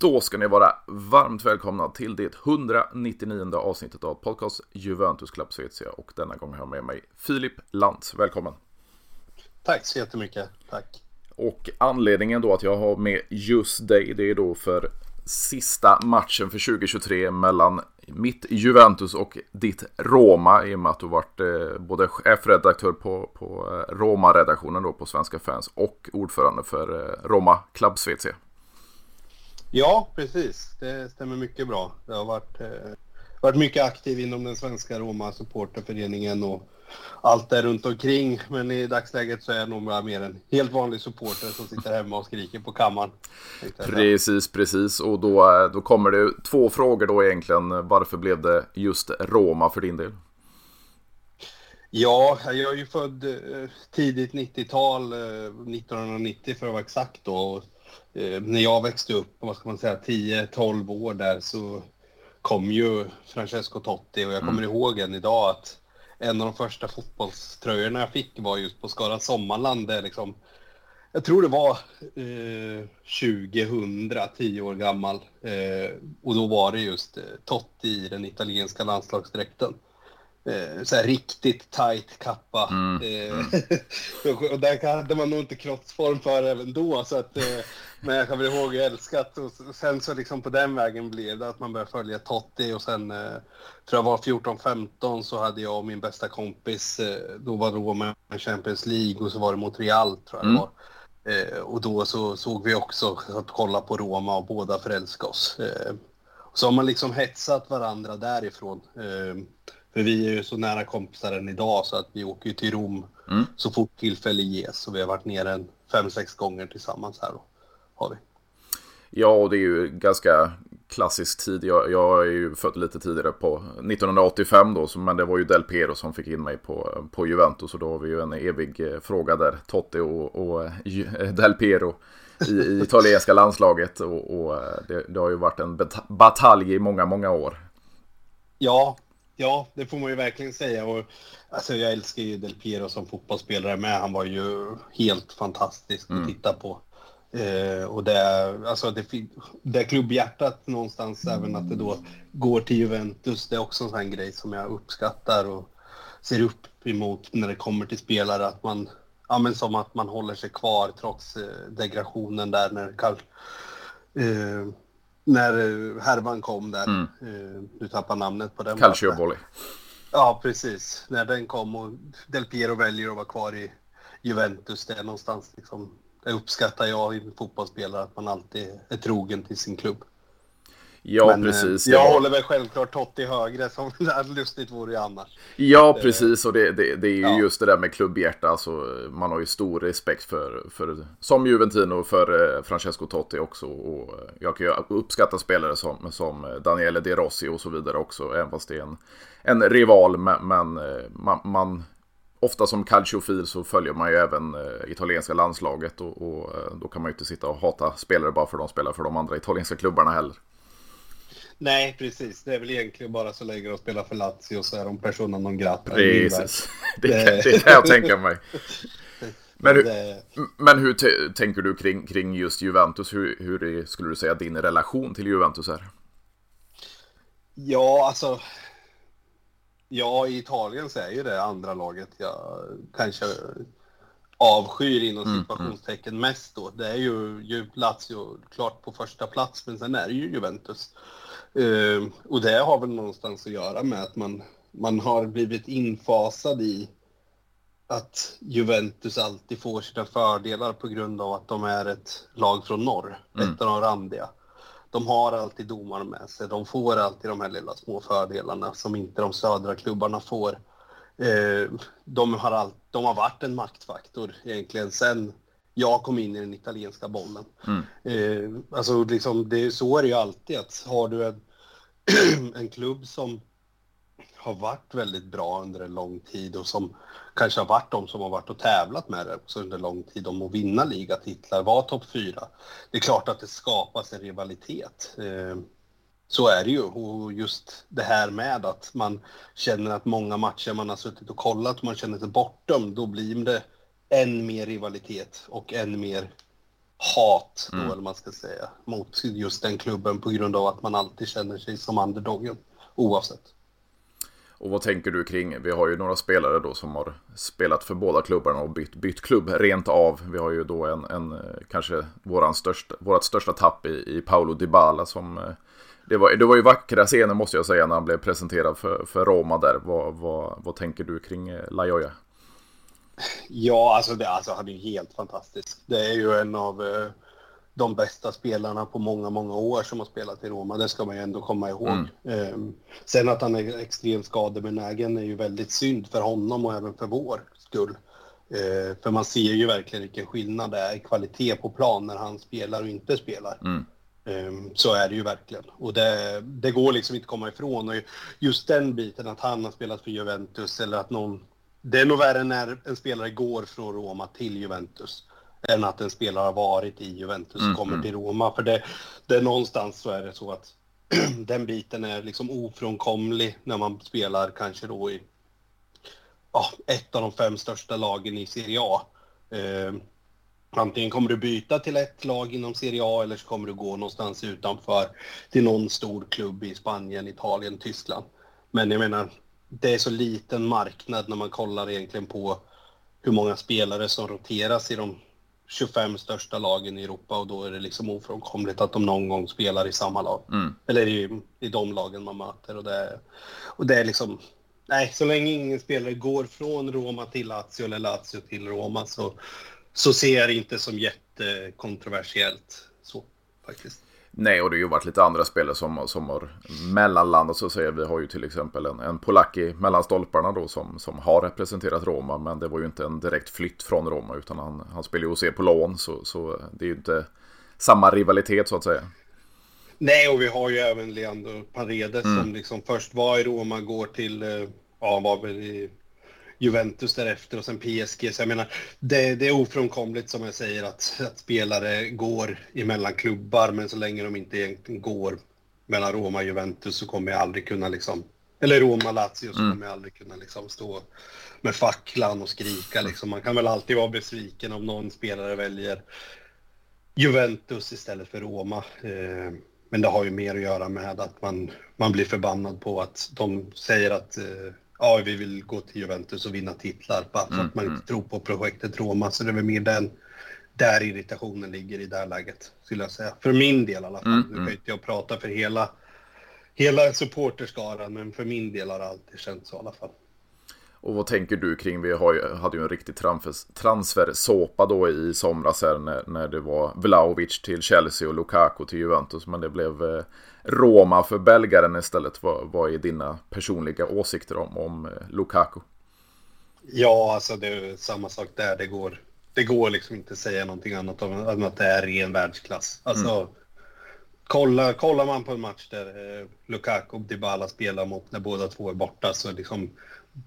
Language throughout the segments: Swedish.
Då ska ni vara varmt välkomna till det 199 avsnittet av podcast Juventus Club Svezia och denna gång har jag med mig Filip Lantz. Välkommen! Tack så jättemycket, tack! Och anledningen då att jag har med just dig, det är då för sista matchen för 2023 mellan mitt Juventus och ditt Roma i och med att du varit eh, både chefredaktör på, på eh, Roma-redaktionen då på Svenska fans och ordförande för eh, Roma Club Svezia. Ja, precis. Det stämmer mycket bra. Jag har varit, eh, varit mycket aktiv inom den svenska Roma supporterföreningen och allt där runt omkring. Men i dagsläget så är jag nog bara mer en helt vanlig supporter som sitter hemma och skriker på kammaren. Precis, precis. Och då, eh, då kommer det två frågor då egentligen. Varför blev det just Roma för din del? Ja, jag är ju född eh, tidigt 90-tal, 1990 för att vara exakt då. Eh, när jag växte upp, vad ska man säga, 10-12 år där så kom ju Francesco Totti och jag kommer mm. ihåg än idag att en av de första fotbollströjorna jag fick var just på Skara Sommarland där liksom, jag tror det var eh, 2000, 10 år gammal. Eh, och då var det just eh, Totti i den italienska landslagsdräkten eh, så här riktigt tight kappa. Mm. Eh, mm. och där hade man nog inte kroppsform för även då. Så att, eh, men jag kommer ihåg jag älskat och sen så liksom på den vägen blev det att man började följa Totti och sen eh, tror jag var 14-15 så hade jag och min bästa kompis, eh, då var Roma Champions League och så var det mot Real tror jag mm. det var. Eh, och då så såg vi också att kolla på Roma och båda förälskade oss. Eh, så har man liksom hetsat varandra därifrån. Eh, för vi är ju så nära kompisar än idag så att vi åker ju till Rom mm. så fort tillfälle ges. Så vi har varit nere en fem, sex gånger tillsammans här då. Har vi. Ja, och det är ju ganska klassisk tid. Jag, jag är ju född lite tidigare på 1985 då, men det var ju Del Piero som fick in mig på, på Juventus. Och då har vi ju en evig eh, fråga där, Totti och, och eh, Del Piero i, i italienska landslaget. Och, och eh, det, det, har ju varit en batalj i många, många år. Ja, Ja, det får man ju verkligen säga. Och, alltså, jag älskar ju Del Piero som fotbollsspelare med. Han var ju helt fantastisk mm. att titta på. Eh, och det, alltså det, det klubbhjärtat någonstans, mm. även att det då går till Juventus, det är också en sån grej som jag uppskattar och ser upp emot när det kommer till spelare. Att man, ja men som att man håller sig kvar trots eh, degradationen där när Karl, eh, när eh, härvan kom där. Mm. Eh, du tappar namnet på den. Calciopoli. Ja, precis. När den kom och Del Piero väljer att vara kvar i Juventus. Det är någonstans liksom, det uppskattar jag i fotbollsspelare att man alltid är trogen till sin klubb. Ja, Men, eh, precis. Jag var... håller väl självklart Totti högre, som lustigt vore det annars. Ja, precis. Och det, det, det är ju ja. just det där med klubbhjärta. Alltså, man har ju stor respekt för, för som Juventino, för eh, Francesco Totti också. Och jag kan ju uppskatta spelare som, som Daniele De Rossi och så vidare också, även fast det är en, en rival. Men, eh, man, man ofta som calciofil så följer man ju även italienska landslaget och, och, då kan man ju inte sitta och hata spelare bara för att de spelar för de andra italienska klubbarna heller. Nej, precis. Det är väl egentligen bara så länge de spelar för Lazio så är de persona non grata. Precis. Det kan, det kan jag tänka mig. Men hur, men hur tänker du kring, kring just Juventus? Hur, hur skulle du säga din relation till Juventus är? Ja, alltså. Ja, i Italien så är ju det andra laget jag kanske avskyr inom mm, situationstecken mm. mest då. Det är ju, ju Lazio klart på första plats, men sen är det ju Juventus. Uh, och det har väl någonstans att göra med att man, man har blivit infasad i att Juventus alltid får sina fördelar på grund av att de är ett lag från norr, mm. ett av de randiga. De har alltid domaren med sig, de får alltid de här lilla små fördelarna som inte de södra klubbarna får. Uh, de, har all, de har varit en maktfaktor egentligen sen jag kom in i den italienska bollen. Mm. Eh, alltså liksom, det, så är det ju alltid att har du en, en klubb som har varit väldigt bra under en lång tid och som kanske har varit de som har varit och tävlat med det också under lång tid om att vinna ligatitlar, vara topp fyra. Det är klart att det skapas en rivalitet. Eh, så är det ju. Och just det här med att man känner att många matcher man har suttit och kollat och man känner sig bortdömd, då blir det än mer rivalitet och än mer hat då, mm. eller man ska säga, mot just den klubben på grund av att man alltid känner sig som underdogen oavsett. Och vad tänker du kring, vi har ju några spelare då som har spelat för båda klubbarna och bytt, bytt klubb rent av. Vi har ju då en, en kanske våran största, vårat största tapp i, i Paolo Dybala som eh, det var, det var ju vackra scener måste jag säga när han blev presenterad för, för Roma där. Vad, vad, vad tänker du kring eh, Lajoya? Ja, alltså, det, alltså han är helt fantastisk. Det är ju en av eh, de bästa spelarna på många, många år som har spelat i Roma. Det ska man ju ändå komma ihåg. Mm. Eh, sen att han är extremt skadebenägen är ju väldigt synd för honom och även för vår skull. Eh, för man ser ju verkligen vilken skillnad det är i kvalitet på plan när han spelar och inte spelar. Mm. Ehm, så är det ju verkligen. Och det, det går liksom inte att komma ifrån. Och just den biten, att han har spelat för Juventus eller att någon... Det är nog värre när en spelare går från Roma till Juventus än att en spelare har varit i Juventus och mm, kommer mm. till Roma. För det, det någonstans så är det så att den biten är liksom ofrånkomlig när man spelar kanske då i ja, ett av de fem största lagen i Serie A. Eh, Antingen kommer du byta till ett lag inom Serie A eller så kommer du gå någonstans utanför till någon stor klubb i Spanien, Italien, Tyskland. Men jag menar, det är så liten marknad när man kollar egentligen på hur många spelare som roteras i de 25 största lagen i Europa och då är det liksom ofrånkomligt att de någon gång spelar i samma lag. Mm. Eller i, i de lagen man möter och det, och det är liksom... Nej, så länge ingen spelare går från Roma till Lazio eller Lazio till Roma så så ser jag det inte som jättekontroversiellt. Så, faktiskt. Nej, och det har ju varit lite andra spelare som, som har mellanlandat så att säga. Vi har ju till exempel en, en Polacki mellan stolparna då som, som har representerat Roma. Men det var ju inte en direkt flytt från Roma utan han, han spelar ju OC på lån. Så, så det är ju inte samma rivalitet så att säga. Nej, och vi har ju även Leandro Paredes mm. som liksom först var i Roma, går till, eh, ja, var väl i Juventus därefter och sen PSG. Så jag menar, det, det är ofrånkomligt som jag säger att, att spelare går emellan klubbar, men så länge de inte egentligen går mellan Roma och Juventus så kommer jag aldrig kunna liksom, eller Roma-Lazio så mm. kommer jag aldrig kunna liksom stå med facklan och skrika liksom. Man kan väl alltid vara besviken om någon spelare väljer Juventus istället för Roma. Eh, men det har ju mer att göra med att man, man blir förbannad på att de säger att eh, ja, vi vill gå till Juventus och vinna titlar bara för mm, att man inte mm. tror på projektet Roma. Så det är väl mer den, där irritationen ligger i det här läget, skulle jag säga. För min del i alla fall. Mm, nu kan mm. inte jag prata för hela, hela supporterskaran, men för min del har det alltid känts så i alla fall. Och vad tänker du kring, vi har ju, hade ju en riktig transfersåpa då i somras här när, när det var Vlaovic till Chelsea och Lukaku till Juventus. Men det blev eh, Roma för belgaren istället. Vad, vad är dina personliga åsikter om, om eh, Lukaku? Ja, alltså det är samma sak där. Det går, det går liksom inte att säga någonting annat än att det är ren världsklass. Alltså, mm. kolla, kollar man på en match där eh, Lukaku och Dybala spelar mot när båda två är borta så liksom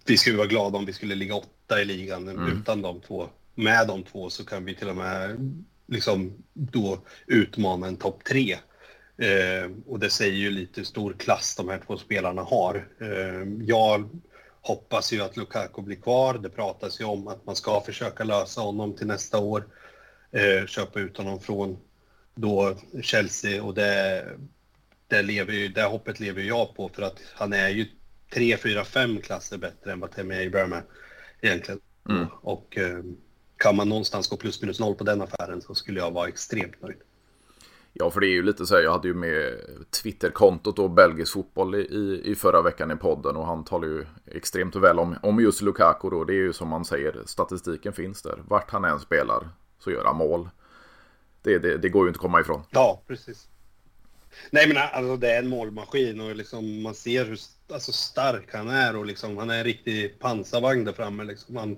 vi skulle vara glada om vi skulle ligga åtta i ligan mm. utan de två. Med de två så kan vi till och med liksom då utmana en topp tre. Eh, och det säger ju lite hur stor klass de här två spelarna har. Eh, jag hoppas ju att Lukaku blir kvar. Det pratas ju om att man ska försöka lösa honom till nästa år. Eh, köpa ut honom från då Chelsea och det, det, lever ju, det hoppet lever jag på för att han är ju tre, fyra, fem klasser bättre än vad Tammy Abraham är egentligen. Mm. Och eh, kan man någonstans gå plus minus noll på den affären så skulle jag vara extremt nöjd. Ja, för det är ju lite så här, jag hade ju med Twitterkontot och belgisk fotboll i, i förra veckan i podden och han talar ju extremt väl om, om just Lukaku då. Det är ju som man säger, statistiken finns där. Vart han än spelar så gör han mål. Det, det, det går ju inte att komma ifrån. Ja, precis. Nej men alltså det är en målmaskin och liksom man ser hur alltså, stark han är och liksom han är en riktig pansarvagn där framme. Liksom. Han,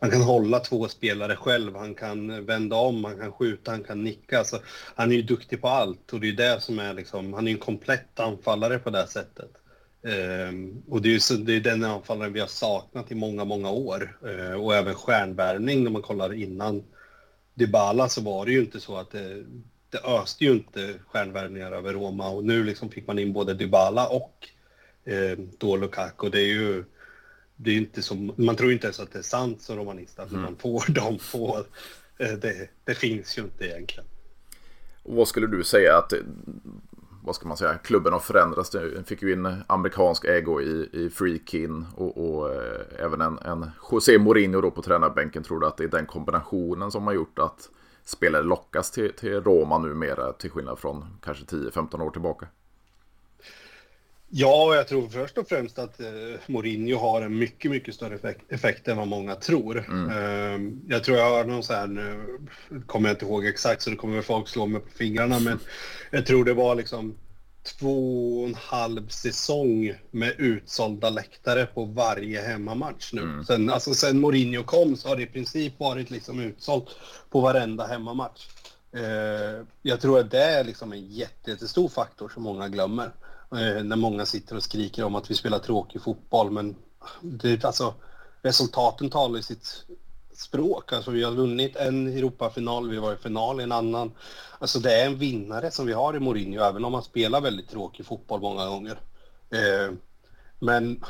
han kan hålla två spelare själv, han kan vända om, han kan skjuta, han kan nicka. Alltså, han är ju duktig på allt och det är det som är liksom, han är ju en komplett anfallare på det sättet. Um, och det är ju det är den anfallaren vi har saknat i många, många år. Uh, och även stjärnvärvning när man kollar innan Dybala så var det ju inte så att det, det öste ju inte stjärnvärvningar över Roma och nu liksom fick man in både Dybala och eh, då Lukaku. Det är ju det är inte som, man tror inte ens att det är sant som romanist att mm. man får de två det, det finns ju inte egentligen. Och vad skulle du säga att vad ska man säga, klubben har förändrats. Den fick ju in amerikansk ägo i, i Freakin och, och eh, även en, en José Mourinho då på tränarbänken. Tror du att det är den kombinationen som har gjort att spelare lockas till, till Roma numera till skillnad från kanske 10-15 år tillbaka? Ja, jag tror först och främst att eh, Mourinho har en mycket, mycket större effekt, effekt än vad många tror. Mm. Eh, jag tror jag har någon så här, nu kommer jag inte ihåg exakt så det kommer folk slå mig på fingrarna, men jag tror det var liksom två och en halv säsong med utsålda läktare på varje hemmamatch nu. Mm. Sen, alltså, sen Mourinho kom så har det i princip varit liksom utsålt på varenda hemmamatch. Eh, jag tror att det är liksom en jättestor faktor som många glömmer. Eh, när många sitter och skriker om att vi spelar tråkig fotboll. Men det, alltså, resultaten talar i sitt språk. Alltså, vi har vunnit en Europafinal, vi var i final i en annan. Alltså det är en vinnare som vi har i Mourinho, även om han spelar väldigt tråkig fotboll många gånger. Eh, men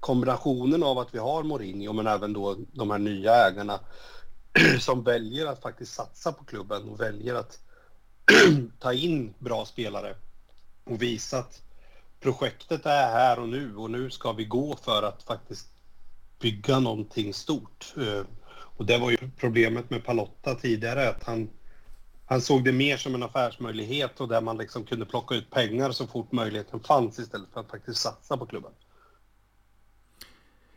kombinationen av att vi har Mourinho, men även då de här nya ägarna som väljer att faktiskt satsa på klubben och väljer att ta in bra spelare och visa att projektet är här och nu och nu ska vi gå för att faktiskt bygga någonting stort. Eh, och det var ju problemet med Palotta tidigare, att han, han såg det mer som en affärsmöjlighet och där man liksom kunde plocka ut pengar så fort möjligheten fanns istället för att faktiskt satsa på klubben.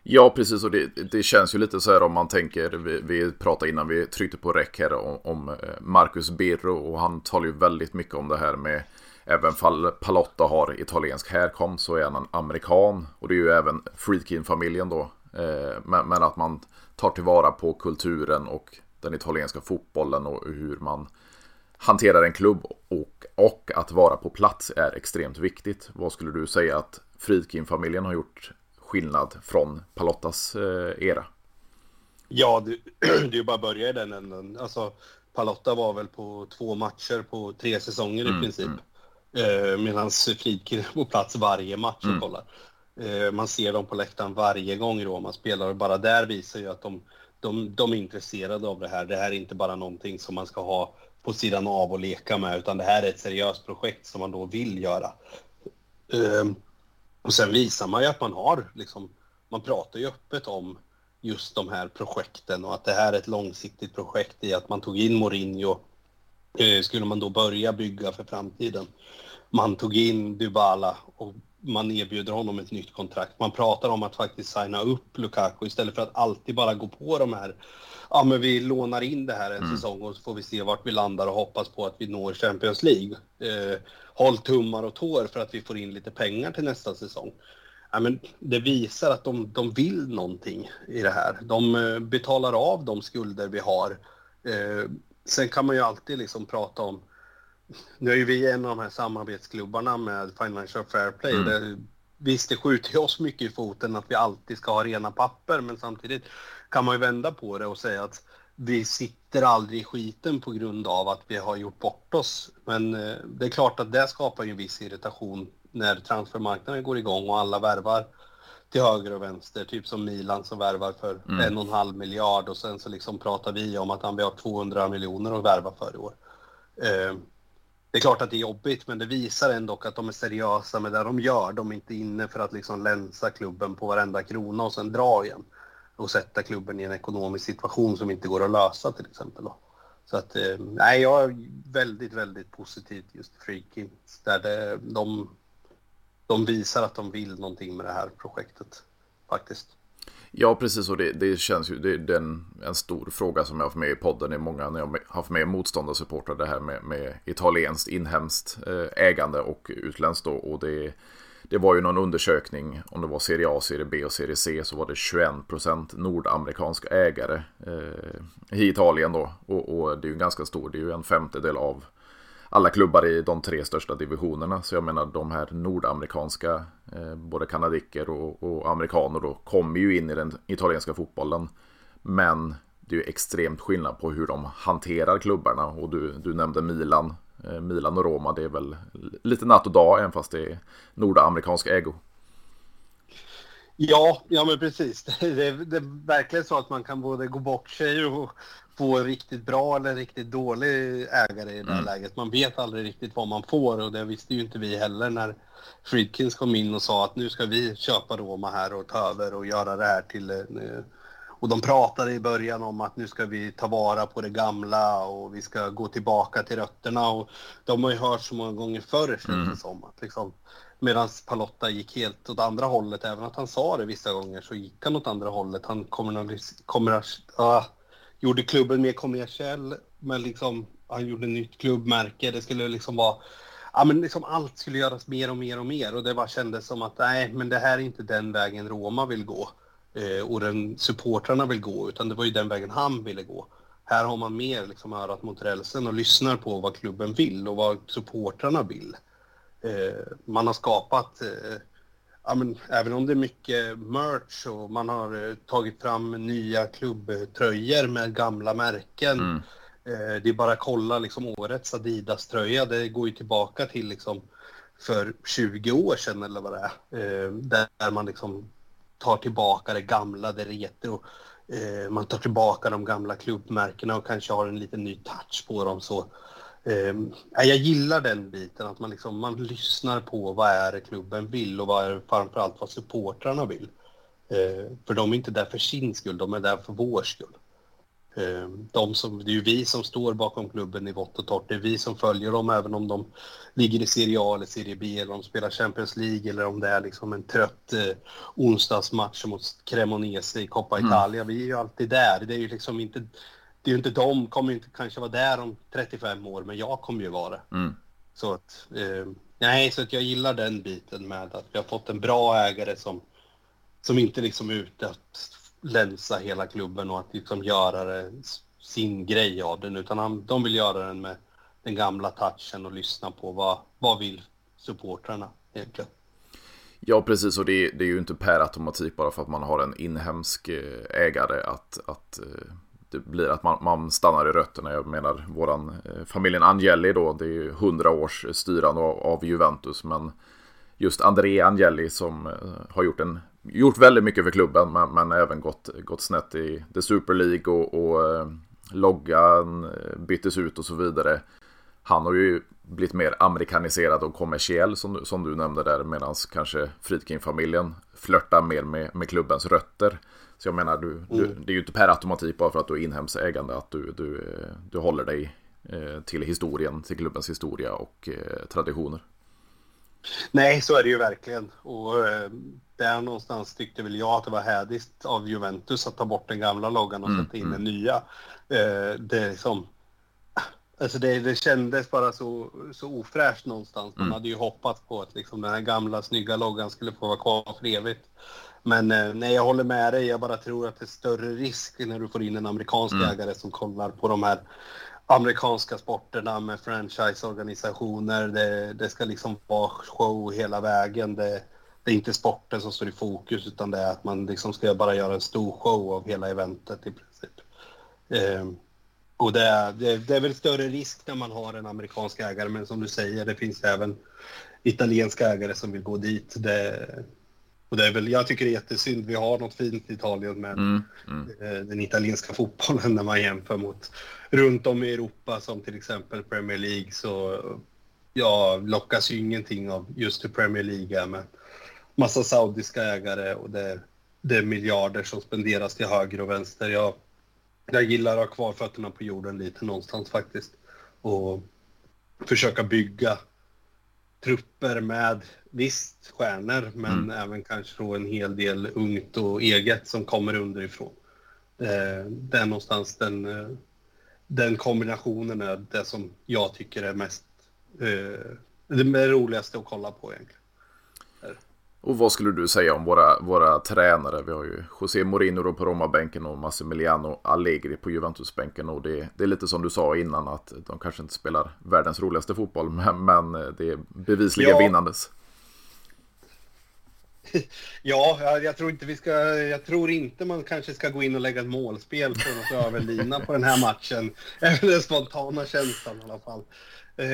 Ja, precis. Och det, det, känns ju lite så här om man tänker, vi, vi pratade innan vi tryckte på räck här om, om eh, Marcus Birro och han talar ju väldigt mycket om det här med Även fall Palotta har italiensk härkomst så är han en amerikan. Och det är ju även Friedkin-familjen då. Eh, men, men, att man tar tillvara på kulturen och den italienska fotbollen och hur man hanterar en klubb. Och, och att vara på plats är extremt viktigt. Vad skulle du säga att Friedkin-familjen har gjort skillnad från Palottas eh, era? Ja, det, det är ju bara att börja i den änden. Alltså, Palotta var väl på två matcher på tre säsonger mm, i princip. Mm. Eh, Medan Fridkin är på plats varje match och mm. kollar. Eh, man ser dem på läktaren varje gång Roma spelar och bara där visar ju att de, de, de är intresserade av det här. Det här är inte bara någonting som man ska ha på sidan av och leka med utan det här är ett seriöst projekt som man då vill göra. Ehm, och sen visar man ju att man har liksom, man pratar ju öppet om just de här projekten och att det här är ett långsiktigt projekt i att man tog in Mourinho eh, skulle man då börja bygga för framtiden man tog in Dybala och man erbjuder honom ett nytt kontrakt. Man pratar om att faktiskt signa upp Lukaku istället för att alltid bara gå på de här, ja men vi lånar in det här en mm. säsong och så får vi se vart vi landar och hoppas på att vi når Champions League. Eh, håll tummar och tår för att vi får in lite pengar till nästa säsong. Ja, men det visar att de, de vill någonting i det här. De eh, betalar av de skulder vi har. Eh, sen kan man ju alltid liksom prata om nu är ju vi en av de här samarbetsklubbarna med Financial Fair Play. Mm. Det, visst, det skjuter ju oss mycket i foten att vi alltid ska ha rena papper, men samtidigt kan man ju vända på det och säga att vi sitter aldrig i skiten på grund av att vi har gjort bort oss. Men eh, det är klart att det skapar ju en viss irritation när transfermarknaden går igång och alla värvar till höger och vänster, typ som Milan som värvar för mm. en och en halv miljard och sen så liksom pratar vi om att han vi har 200 miljoner att värva för i år. Eh, det är klart att det är jobbigt, men det visar ändå att de är seriösa med det de gör. De är inte inne för att liksom länsa klubben på varenda krona och sen dra igen. Och sätta klubben i en ekonomisk situation som inte går att lösa till exempel. Då. Så att, eh, nej, jag är väldigt, väldigt positiv till just Freakins. Där det, de, de visar att de vill någonting med det här projektet, faktiskt. Ja, precis. Och det, det känns ju, det, det är en, en, stor fråga som jag har haft med i podden i många, när jag har haft med motståndarsupportrar, det här med, med italienskt, inhemskt eh, ägande och utländskt då. Och det, det var ju någon undersökning, om det var Serie A, Serie B och Serie C, så var det 21% nordamerikanska ägare eh, i Italien då. Och, och, det är ju ganska stor, det är ju en femtedel av alla klubbar i de tre största divisionerna. Så jag menar de här nordamerikanska, eh, både kanadiker och, och, amerikaner då, kommer ju in i den italienska fotbollen. Men det är ju extremt skillnad på hur de hanterar klubbarna. Och du, du nämnde Milan. Eh, Milan och Roma, det är väl lite natt och dag, även fast det är nordamerikansk ägo. Ja, ja men precis. Det är, det är verkligen så att man kan både gå bort sig och få en riktigt bra eller riktigt dålig ägare i det här mm. läget. Man vet aldrig riktigt vad man får och det visste ju inte vi heller när Friedkins kom in och sa att nu ska vi köpa Roma här och ta över och göra det här till eh, och de pratade i början om att nu ska vi ta vara på det gamla och vi ska gå tillbaka till rötterna. Och de har ju hört så många gånger förr känns det som. Att liksom, Medan Palotta gick helt åt andra hållet, även att han sa det vissa gånger så gick han åt andra hållet. Han kommer, kommer uh, gjorde klubben mer kommersiell, men liksom han gjorde nytt klubbmärke. Det skulle liksom vara ja, men liksom allt skulle göras mer och mer och mer och det bara kändes som att nej, men det här är inte den vägen Roma vill gå eh, och den supportrarna vill gå, utan det var ju den vägen han ville gå. Här har man mer liksom örat mot rälsen och lyssnar på vad klubben vill och vad supportrarna vill. Eh, man har skapat, eh, ja, men, även om det är mycket merch och man har eh, tagit fram nya klubbtröjor med gamla märken. Mm. Det är bara att kolla liksom årets Adidas-tröja, det går ju tillbaka till liksom för 20 år sedan eller vad det är. Där man liksom tar tillbaka det gamla, det retro. Man tar tillbaka de gamla klubbmärkena och kanske har en liten ny touch på dem. Så, eh, jag gillar den biten, att man, liksom, man lyssnar på vad är klubben vill och vad är framförallt vad supportrarna vill. Eh, för de är inte där för sin skull, de är där för vår skull. Ehm, de som, det är ju vi som står bakom klubben i vått och torrt. Det är vi som följer dem även om de ligger i Serie A eller Serie B eller om de spelar Champions League eller om det är liksom en trött eh, onsdagsmatch mot Cremonese i Coppa mm. Italia. Vi är ju alltid där. Det är ju liksom inte, det är ju inte de kommer inte kanske vara där om 35 år, men jag kommer ju vara det. Mm. Så att, eh, nej, så att jag gillar den biten med att vi har fått en bra ägare som, som inte liksom är ute att länsa hela klubben och att liksom göra det, sin grej av den, utan han, de vill göra den med den gamla touchen och lyssna på vad, vad vill supportrarna egentligen. Ja, precis. Och det, det, är ju inte per automatik bara för att man har en inhemsk eh, ägare att, att eh, det blir att man, man stannar i rötterna. Jag menar våran eh, familjen Angeli då, det är ju hundra års styrande av, av Juventus, men just André Angeli som eh, har gjort en gjort väldigt mycket för klubben men, men även gått, gått snett i The Super League och, och eh, loggan eh, byttes ut och så vidare. Han har ju blivit mer amerikaniserad och kommersiell som, som du nämnde där medan kanske Friedkin-familjen flörtar mer med, med klubbens rötter. Så jag menar, du, mm. du, det är ju inte per automatik bara för att du är inhemsk ägande att du, du, eh, du håller dig till historien, till klubbens historia och traditioner. Nej, så är det ju verkligen. Och eh, där någonstans tyckte väl jag att det var härligt av Juventus att ta bort den gamla loggan och mm, sätta in mm. den nya. Eh, det liksom... Alltså det, det kändes bara så, så ofräscht någonstans. Man mm. hade ju hoppats på att liksom den här gamla snygga loggan skulle få vara kvar för evigt. Men eh, nej, jag håller med dig. Jag bara tror att det är större risk när du får in en amerikansk mm. ägare som kollar på de här amerikanska sporterna med franchiseorganisationer. Det, det ska liksom vara show hela vägen. Det, det, är inte sporten som står i fokus utan det är att man liksom ska bara göra en stor show av hela eventet i princip. Eh, och det är, det, det, är väl större risk när man har en amerikansk ägare men som du säger det finns även italienska ägare som vill gå dit. Det, och det är väl, jag tycker det är jättesynd. Vi har något fint i Italien med mm, mm. Eh, den italienska fotbollen när man jämför mot runt om i Europa som till exempel Premier League så ja, lockas ju ingenting av just hur Premier League är med massa saudiska ägare och det, det är miljarder som spenderas till höger och vänster. Jag, jag gillar att ha kvar fötterna på jorden lite någonstans faktiskt och försöka bygga trupper med visst stjärnor men mm. även kanske då en hel del ungt och eget som kommer underifrån. Eh, det är någonstans den, eh, den kombinationen är det som jag tycker är mest eh, det roligaste att kolla på egentligen. Och vad skulle du säga om våra, våra tränare? Vi har ju José Mourinho på Roma-bänken och Massimiliano Allegri på Juventus-bänken. Och det, det, är lite som du sa innan att de kanske inte spelar världens roligaste fotboll, men, men det är bevisligen ja. vinnandes. ja, jag tror inte vi ska, jag tror inte man kanske ska gå in och lägga ett målspel på något överlina på den här matchen. Är den spontana känslan i alla fall. Eh,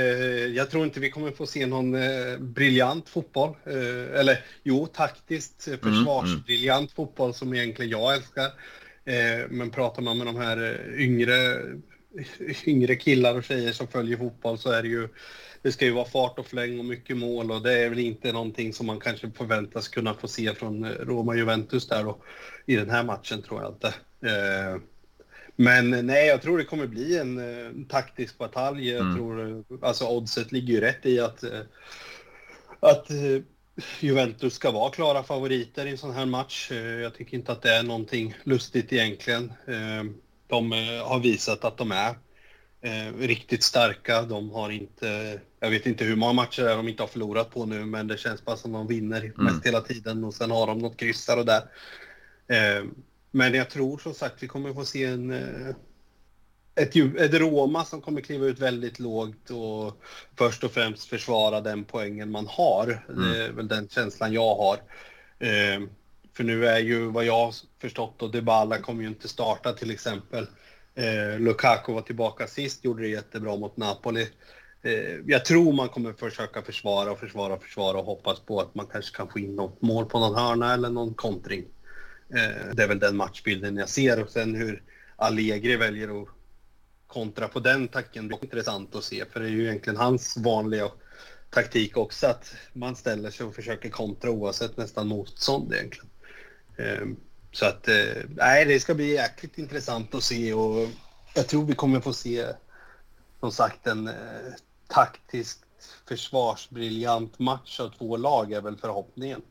jag tror inte vi kommer få se någon eh, briljant fotboll. Eh, eller jo, taktiskt försvarsbriljant mm, mm. fotboll som egentligen jag älskar. Men pratar man med de här yngre, yngre killar och tjejer som följer fotboll så är det ju det ska ju vara fart och fläng och mycket mål och det är väl inte någonting som man kanske förväntas kunna få se från Roma-Juventus där då i den här matchen tror jag inte. Men nej, jag tror det kommer bli en, en taktisk batalj. Jag mm. tror, alltså oddset ligger ju rätt i att, eh, att eh, Juventus ska vara klara favoriter i en sån här match. Eh, jag tycker inte att det är någonting lustigt egentligen. De har visat att de är riktigt starka. De har inte, jag vet inte hur många matcher de inte har förlorat på nu, men det känns bara som att de vinner mm. mest hela tiden och sen har de något kryss och där. Men jag tror som sagt vi kommer få se en, eh, ett, ett Roma som kommer kliva ut väldigt lågt och först och främst försvara den poängen man har. Mm. Det är väl den känslan jag har. Eh, för nu är ju vad jag har förstått och Dybala kommer ju inte starta till exempel. Eh, Lukaku var tillbaka sist, gjorde det jättebra mot Napoli. Eh, jag tror man kommer försöka försvara och försvara och försvara och hoppas på att man kanske kan få in något mål på någon hörna eller någon kontring. Eh, det är väl den matchbilden jag ser och sen hur Allegri väljer att kontra på den tacken blir intressant att se för det är ju egentligen hans vanliga taktik också att man ställer sig och försöker kontra oavsett nästan motstånd egentligen. Eh, så att eh, nej, det ska bli jäkligt intressant att se och jag tror vi kommer få se som sagt en eh, taktiskt försvarsbriljant match av två lag är väl förhoppningen i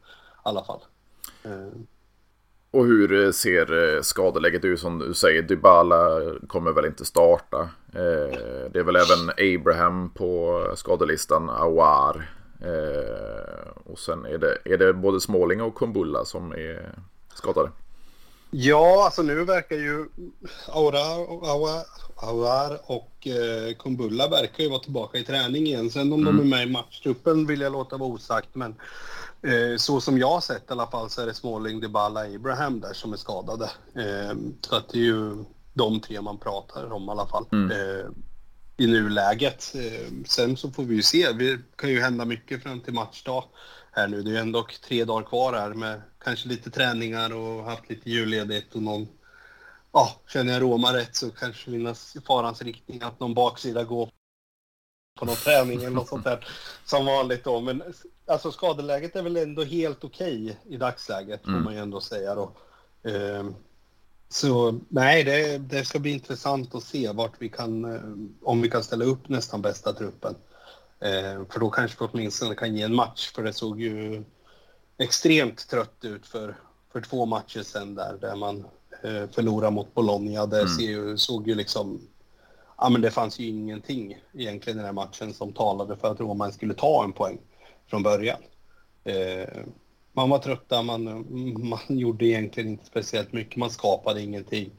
alla fall. Eh, och hur eh, ser eh, skadeläget ut som du säger? Dybala kommer väl inte starta. Eh, det är väl även Abraham på skadelistan, Awar. Och sen är det, är det både Småling och Kumbulla som är skadade. Ja, alltså nu verkar ju Aura, Aura, Awar och Kumbulla verkar ju vara tillbaka i träning igen. Sen om mm. de är med i matchtruppen vill jag låta vara osagt. Men Eh, så som jag har sett i alla fall så är det Småling, Dybala, Abraham där som är skadade. Eh, så att det är ju de tre man pratar om i alla fall. Mm. Eh, I nuläget. Eh, sen så får vi ju se. Det kan ju hända mycket fram till matchdag här nu. Det är ju ändå tre dagar kvar här med kanske lite träningar och haft lite julledigt och någon Ja, känner jag Roma rätt så kanske finnas farans riktning att någon baksida går på någon träning eller något sånt där som vanligt då. Men alltså skadeläget är väl ändå helt okej okay i dagsläget mm. får man ju ändå säga då. Um, så nej, det, det, ska bli intressant att se vart vi kan, eh, om vi kan ställa upp nästan bästa truppen. Uh, för då kanske vi åtminstone kan ge en match, för det såg ju extremt trött ut för, för två matcher sedan där, där man uh, förlorade mot Bologna. Det mm. såg ju liksom ja, men det fanns ju ingenting egentligen i den här matchen som talade för att Roma skulle ta en poäng från början. Eh, man var trötta, man, man gjorde egentligen inte speciellt mycket, man skapade ingenting.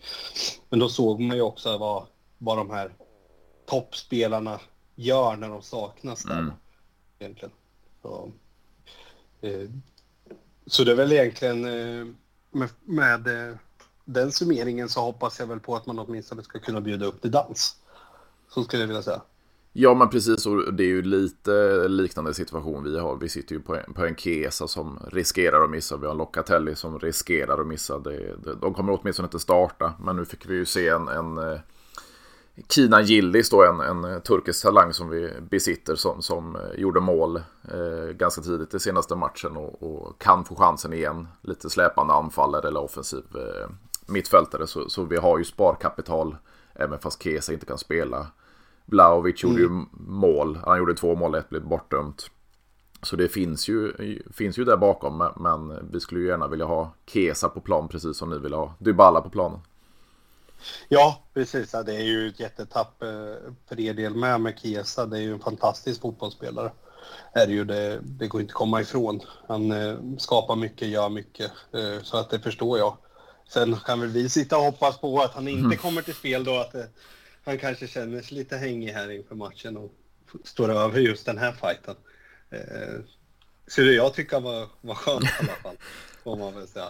Men då såg man ju också vad, vad de här toppspelarna gör när de saknas där. Mm. Egentligen. Så, eh, så det är väl egentligen eh, med, med eh, den summeringen så hoppas jag väl på att man åtminstone ska kunna bjuda upp till dans. Så skulle jag vilja säga. Ja men precis och det är ju lite liknande situation vi har. Vi sitter ju på en, på en Kesa som riskerar att missa. Vi har en Locatelli som riskerar att missa. Det, det, de kommer åtminstone inte starta. Men nu fick vi ju se en, en eh, Kina Gillis då, en, en turkisk talang som vi besitter som, som eh, gjorde mål eh, ganska tidigt i senaste matchen och, och, kan få chansen igen. Lite släpande anfallare eller offensiv eh, mittfältare. Så, så vi har ju sparkapital även fast Kesa inte kan spela. Blaovic gjorde mm. ju mål. Han gjorde två mål, ett blev bortdömt. Så det finns ju, finns ju där bakom, men vi skulle ju gärna vilja ha Kesa på plan precis som ni vill ha Dybala på planen. Ja, precis. Det är ju ett jättetapp eh, för er del med med Kesa. Det är ju en fantastisk fotbollsspelare. Är det, ju det, det går inte att komma ifrån. Han eh, skapar mycket, gör mycket, eh, så att det förstår jag. Sen kan väl vi sitta och hoppas på att han inte mm. kommer till spel då, att han kanske känner sig lite hängig här inför matchen och står över just den här fighten. Eh, skulle jag tycka var, var skönt i alla fall. Får man väl säga.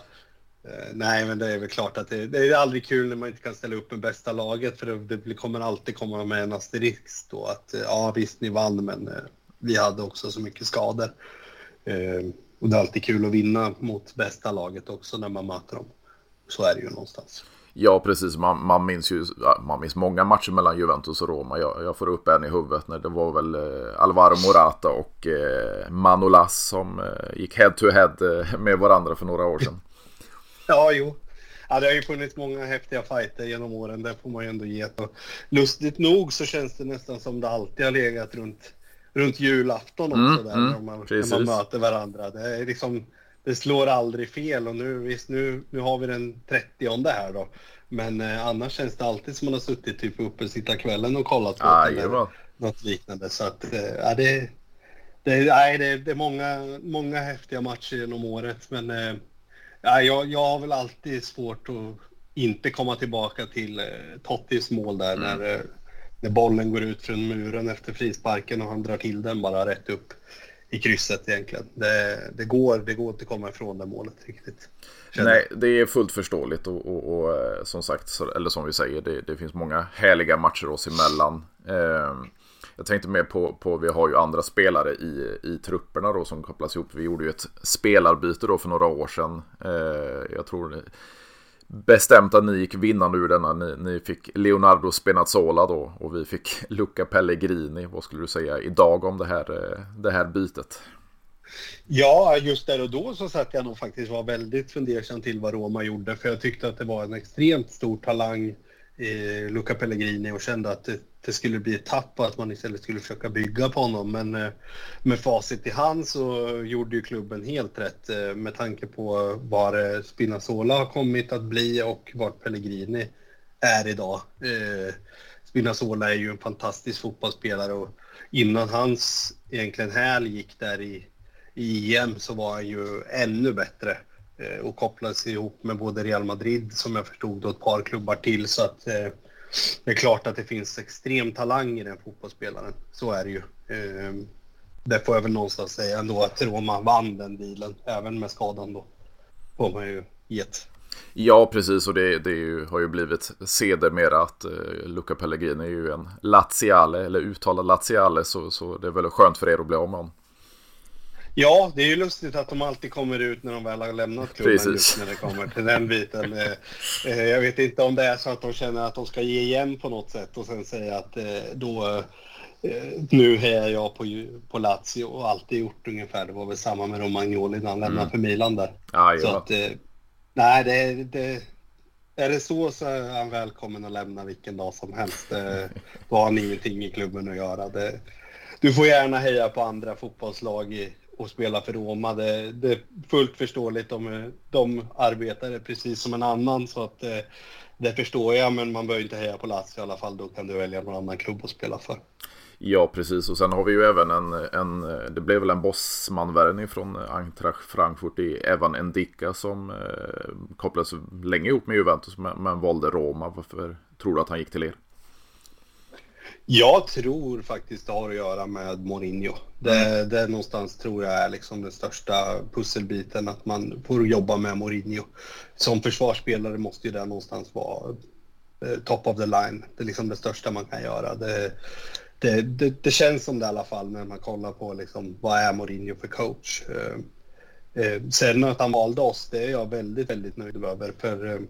Eh, nej, men det är väl klart att det, det, är aldrig kul när man inte kan ställa upp med bästa laget för det, det kommer alltid komma med en asterisk då att eh, ja visst ni vann men eh, vi hade också så mycket skador. Eh, och det är alltid kul att vinna mot bästa laget också när man möter dem. Så är det ju någonstans. Ja, precis. Man, man minns ju man minns många matcher mellan Juventus och Roma. Jag, jag får upp en i huvudet när det var väl eh, Alvaro Morata och eh, Manolas som eh, gick head to head med varandra för några år sedan. ja, jo. Ja, det har ju funnits många häftiga fighter genom åren. Det får man ju ändå ge. Och lustigt nog så känns det nästan som det alltid har legat runt, runt julafton också. Mm, där, mm, när, man, när man möter varandra. Det är liksom det slår aldrig fel och nu, visst, nu, nu har vi den 30 här då. Men eh, annars känns det alltid som man har suttit typ uppe sitta kvällen och kollat på ah, eller något liknande. Så att, eh, det, det, nej, det, det är många, många häftiga matcher genom året. Men eh, ja, jag, jag har väl alltid svårt att inte komma tillbaka till eh, Tottis mål där mm. när, eh, när bollen går ut från muren efter frisparken och han drar till den bara rätt upp i krysset egentligen. Det, det, går, det går inte att komma ifrån det målet riktigt. Nej, det är fullt förståeligt och, och, och eh, som sagt, eller som vi säger, det, det, finns många härliga matcher oss emellan. Eh, jag tänkte mer på, på, vi har ju andra spelare i, i trupperna då som kopplas ihop. Vi gjorde ju ett spelarbyte då för några år sedan. Eh, jag tror bestämt att ni gick vinnande ur denna. Ni, ni, fick Leonardo Spinazzola då och vi fick Luca Pellegrini. Vad skulle du säga idag om det här, eh, det här bytet? Ja, just där och då så satt jag nog faktiskt var väldigt fundersam till vad Roma gjorde för jag tyckte att det var en extremt stor talang eh, Luca Pellegrini och kände att det, skulle bli ett tapp och att man istället skulle försöka bygga på honom. Men eh, med facit i hand så gjorde ju klubben helt rätt eh, med tanke på var eh, Spinazzola har kommit att bli och vart Pellegrini är idag. Spinazzola är ju en fantastisk fotbollsspelare och innan hans egentligen häl gick där i, i EM så var han ju ännu bättre. Och kopplades ihop med både Real Madrid som jag förstod och ett par klubbar till så att eh, det är klart att det finns extrem talang i den fotbollsspelaren. Så är det ju. Ehm, det får jag väl någonstans säga ändå att Roma vann den dealen, även med skadan då. Får man ju gett. Ja, precis. Och det, det ju, har ju blivit sedermera att eh, Luca Pellegrini är ju en laziale, eller uttalad laziale, så, så det är väl skönt för er att bli av med honom. Ja, det är ju lustigt att de alltid kommer ut när de väl har lämnat klubben Precis. just när det kommer till den biten. Eh, eh, jag vet inte om det är så att de känner att de ska ge igen på något sätt och sen säga att eh, då nu hejar jag på, på Lazio och alltid gjort ungefär. Det var väl samma med Romagnoli när han lämnade mm. för Milan där. Ja, så att, nej, det, det, är det så så är han välkommen att lämna vilken dag som helst. Då har han ingenting i klubben att göra. Det, du får gärna heja på andra fotbollslag i, och spela för Roma. Det, det, är fullt förståeligt. De, de arbetar precis som en annan så att det, eh, det förstår jag. Men man behöver inte heja på Lazio i alla fall. Då kan du välja någon annan klubb att spela för. Ja, precis. Och sen har vi ju även en, en det blev väl en bossmanvärvning från Eintracht Frankfurt i Evan Endicka som eh, kopplades länge ihop med Juventus men, men valde Roma. Varför tror du att han gick till er? Jag tror faktiskt det har att göra med Mourinho. Det, mm. det någonstans tror jag är liksom den största pusselbiten, att man får jobba med Mourinho. Som försvarsspelare måste ju det någonstans vara eh, top of the line. Det är liksom det största man kan göra. Det, det, det, det känns som det i alla fall när man kollar på liksom, vad är Mourinho för coach. Eh, eh, sen att han valde oss, det är jag väldigt, väldigt nöjd över. För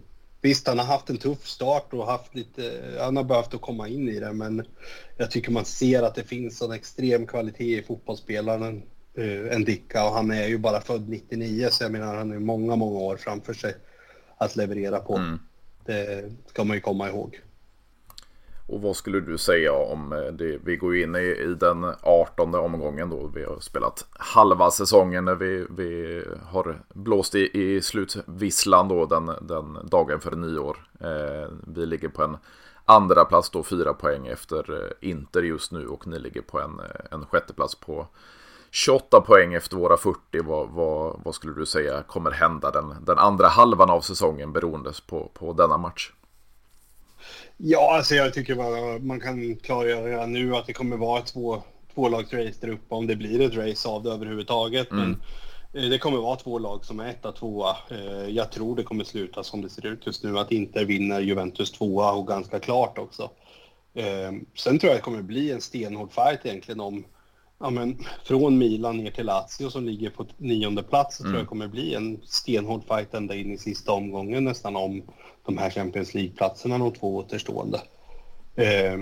Visst, han har haft en tuff start och haft lite, han har behövt att komma in i det, men jag tycker man ser att det finns en extrem kvalitet i fotbollsspelaren uh, Ndicka och han är ju bara född 99 så jag menar han har många, många år framför sig att leverera på. Mm. Det ska man ju komma ihåg. Och vad skulle du säga om eh, det? Vi går ju in i, i den 18 omgången då. Vi har spelat halva säsongen när vi, vi har blåst i, i slutvisslan då den, den dagen för nyår. Eh, vi ligger på en andra plats då, fyra poäng efter eh, Inter just nu och ni ligger på en, eh, en sjätteplats på 28 poäng efter våra 40. Vad, vad, vad skulle du säga kommer hända den, den andra halvan av säsongen beroende på, på denna match? Ja, alltså jag tycker bara man kan klargöra nu att det kommer vara två, tvålagsrace där uppe om det blir ett race av det överhuvudtaget. Mm. Men eh, det kommer vara två lag som är etta, tvåa. Eh, jag tror det kommer sluta som det ser ut just nu, att Inter vinner Juventus tvåa och ganska klart också. Eh, sen tror jag det kommer bli en stenhård fight egentligen om ja, men från Milan ner till Lazio som ligger på nionde plats så mm. tror jag det kommer bli en stenhård fight ända in i sista omgången nästan om de här Champions League-platserna, de två återstående. Eh,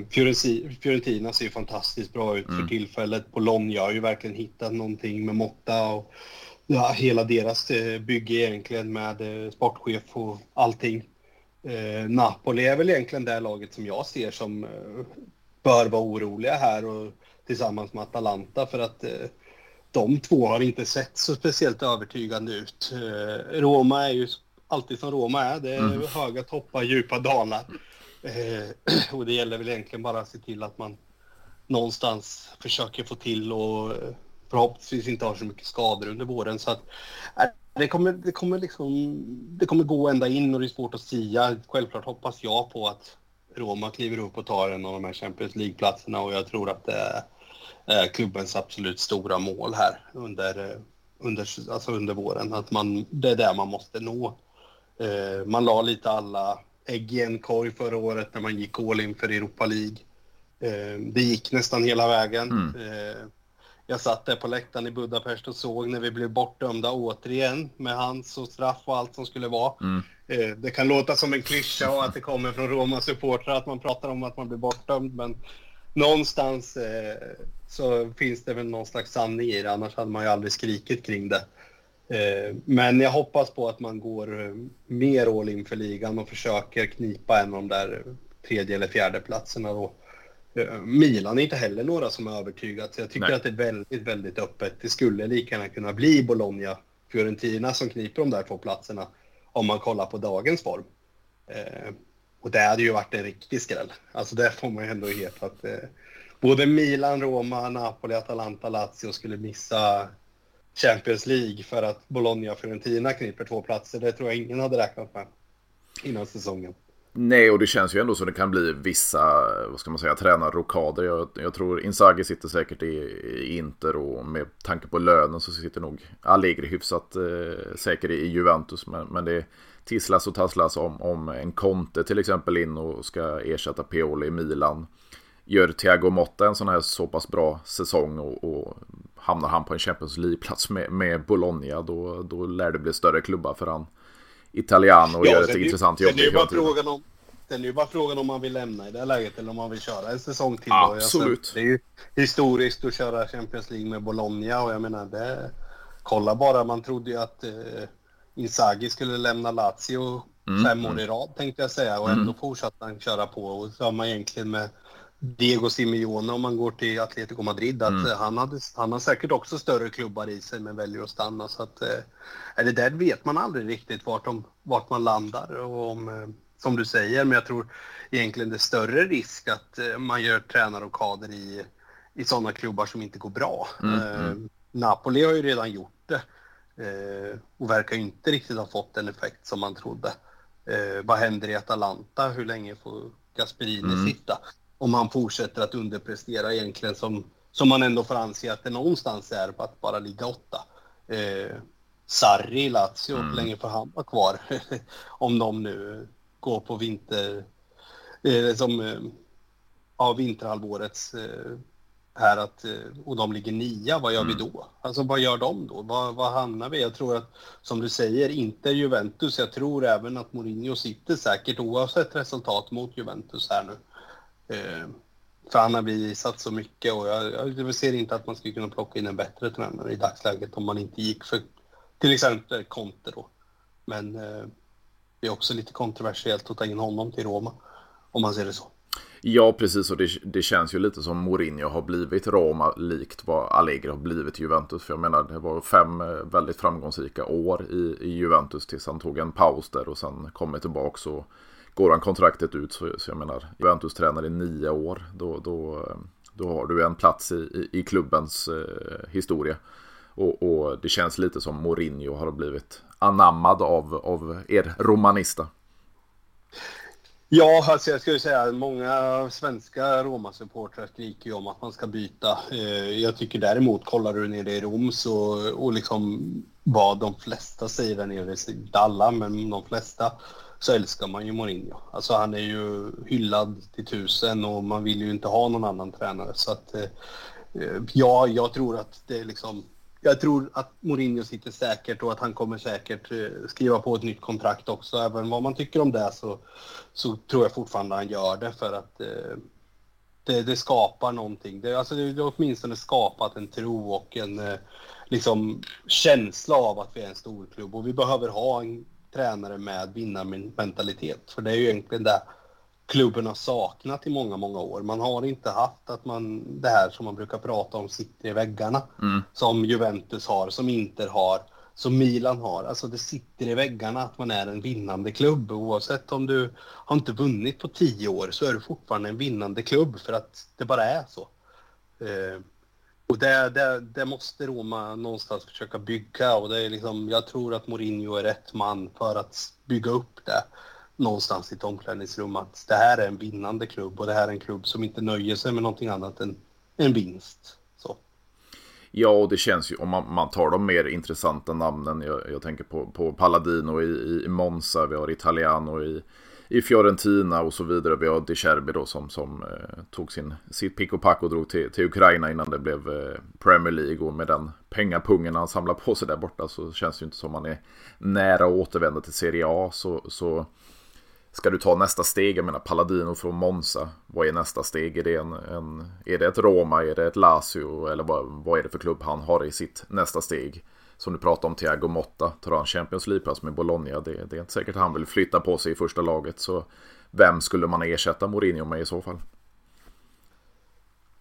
Fiorentina ser ju fantastiskt bra ut mm. för tillfället. Bologna har ju verkligen hittat någonting med Motta och ja, hela deras eh, bygge egentligen med eh, sportchef och allting. Eh, Napoli är väl egentligen det laget som jag ser som eh, bör vara oroliga här och tillsammans med Atalanta för att eh, de två har inte sett så speciellt övertygande ut. Eh, Roma är ju alltid som Roma är. Det är mm. höga toppar, djupa dalar. Eh, och det gäller väl egentligen bara att se till att man någonstans försöker få till och eh, förhoppningsvis inte har så mycket skador under våren. Så att, det, kommer, det, kommer liksom, det kommer gå ända in och det är svårt att sia. Självklart hoppas jag på att Roma kliver upp och tar en av de här Champions League-platserna och jag tror att det är klubbens absolut stora mål här under, eh, under, alltså under våren. Att man, det är där man måste nå. Man la lite alla ägg i en korg förra året när man gick all in för Europa League. Eh, det gick nästan hela vägen. Mm. Eh, jag satt där på läktaren i Budapest och såg när vi blev bortdömda återigen med hans och straff och allt som skulle vara. Mm. Eh, det kan låta som en klyscha och att det kommer från Roma supportrar att man pratar om att man blir bortdömd, men någonstans så finns det väl någon slags sanning i det, annars hade man ju aldrig skrikit kring det. Eh, men jag hoppas på att man går eh, mer all in för ligan och försöker knipa en av de där tredje eller fjärde platserna då. Eh, Milan är inte heller några som är övertygat, så jag tycker Nej. att det är väldigt, väldigt öppet. Det skulle lika gärna kunna bli Bologna, Fiorentina som kniper de där två platserna om man kollar på dagens form. Och det hade ju varit en riktig skräll. Alltså det får man ju ändå ge att eh, både Milan, Roma, Napoli, Atalanta, Lazio skulle missa Champions League för att Bologna och Fiorentina kniper två platser. Det tror jag ingen hade räknat med innan säsongen. Nej, och det känns ju ändå som det kan bli vissa, vad ska man säga, tränarrokader. Jag, jag tror Inzaghi sitter säkert i, i, Inter och med tanke på lönen så sitter nog Allegri hyfsat eh, säker i Juventus. Men, men det tisslas och tasslas om, om en Conte till exempel in och ska ersätta Pioli i Milan. Gör Thiago Motta en sån här så pass bra säsong och, och hamnar han på en Champions League-plats med, med Bologna då, då lär det bli större klubbar för han. Italiano och ja, gör ett ju, intressant jobb. Det är ju bara frågan om Sen är bara frågan om man vill lämna i det här läget eller om man vill köra en säsong till. Absolut. Alltså, det är ju historiskt att köra Champions League med Bologna och jag menar det... Kolla bara, man trodde ju att eh, Inzaghi skulle lämna Lazio mm. fem år i rad tänkte jag säga och mm. ändå fortsatte han köra på och samma egentligen med Diego Simeone om man går till Atletico Madrid att mm. han, hade, han har säkert också större klubbar i sig men väljer att stanna så att eh, det där vet man aldrig riktigt vart, de, vart man landar och om, eh, som du säger men jag tror egentligen det är större risk att eh, man gör tränare och kader i, i sådana klubbar som inte går bra. Mm. Eh, mm. Napoli har ju redan gjort det eh, och verkar inte riktigt ha fått den effekt som man trodde. Eh, vad händer i Atalanta? Hur länge får Gasperini mm. sitta? om han fortsätter att underprestera egentligen som, som man ändå får anse att det någonstans är på att bara ligga åtta. Eh, Sarri, Lazio, mm. länge får han vara kvar? om de nu går på vinter... Eh, som eh, ja, vinterhalvårets eh, här att, eh, och de ligger nia, vad gör mm. vi då? Alltså vad gör de då? Vad, vad hamnar vi? Jag tror att, som du säger, inte Juventus. Jag tror även att Mourinho sitter säkert oavsett resultat mot Juventus här nu. Eh, för han har visat så mycket och jag, jag ser inte att man skulle kunna plocka in en bättre tränare i dagsläget om man inte gick för till exempel Conte då. Men eh, det är också lite kontroversiellt att ta in honom till Roma om man ser det så. Ja, precis. Och det, det känns ju lite som Mourinho har blivit Roma likt vad Allegri har blivit Juventus. För jag menar, det var fem eh, väldigt framgångsrika år i, i Juventus tills han tog en paus där och sen kommer tillbaka och går han kontraktet ut så, så jag menar Juventus tränare i nio år då, då, eh, då har du en plats i, i, i klubbens eh, historia. Och, och, det känns lite som Mourinho har blivit anammad av, av er romanista. Ja, alltså jag skulle säga att många svenska Roma-supportrar skriker ju om att man ska byta. Eh, jag tycker däremot, kollar du nere i Rom så, och liksom vad de flesta säger där nere, inte alla, men de flesta, så älskar man ju Mourinho. Alltså han är ju hyllad till tusen och man vill ju inte ha någon annan tränare. Så att, eh, ja, jag tror att det är liksom jag tror att Mourinho sitter säkert och att han kommer säkert eh, skriva på ett nytt kontrakt också. Även vad man tycker om det så, så tror jag fortfarande han gör det för att eh, det, det, skapar någonting. Det, alltså det, det har åtminstone skapat en tro och en eh, liksom, känsla av att vi är en stor klubb och vi behöver ha en tränare med vinnarmentalitet. För det är ju egentligen det klubben har saknat i många, många år. Man har inte haft att man, det här som man brukar prata om, sitter i väggarna. Mm. Som Juventus har, som Inter har, som Milan har. Alltså det sitter i väggarna att man är en vinnande klubb. Oavsett om du har inte vunnit på tio år så är du fortfarande en vinnande klubb för att det bara är så. Eh, och det, det, det, måste Roma någonstans försöka bygga och det är liksom, jag tror att Mourinho är rätt man för att bygga upp det någonstans i ett omklädningsrum att det här är en vinnande klubb och det här är en klubb som inte nöjer sig med någonting annat än en vinst. Så. Ja, och det känns ju, om man, man tar de mer intressanta namnen, jag, jag tänker på, på Palladino i, i Monza, vi har Italiano i, i Fiorentina och så vidare. Vi har De Cherbi då som, som eh, tog sin, sitt pick och pack och drog till, till Ukraina innan det blev eh, Premier League. Och med den pengapungen han samlar på sig där borta så känns det ju inte som han är nära att återvända till Serie A. Så, så Ska du ta nästa steg, jag menar Paladino från Monza, vad är nästa steg? Är det, en, en, är det ett Roma, är det ett Lazio eller vad, vad är det för klubb han har i sitt nästa steg? Som du pratade om, Thiago Motta, tar han Champions League-plats med Bologna, det, det, är inte säkert han vill flytta på sig i första laget. Så vem skulle man ersätta Mourinho med i så fall?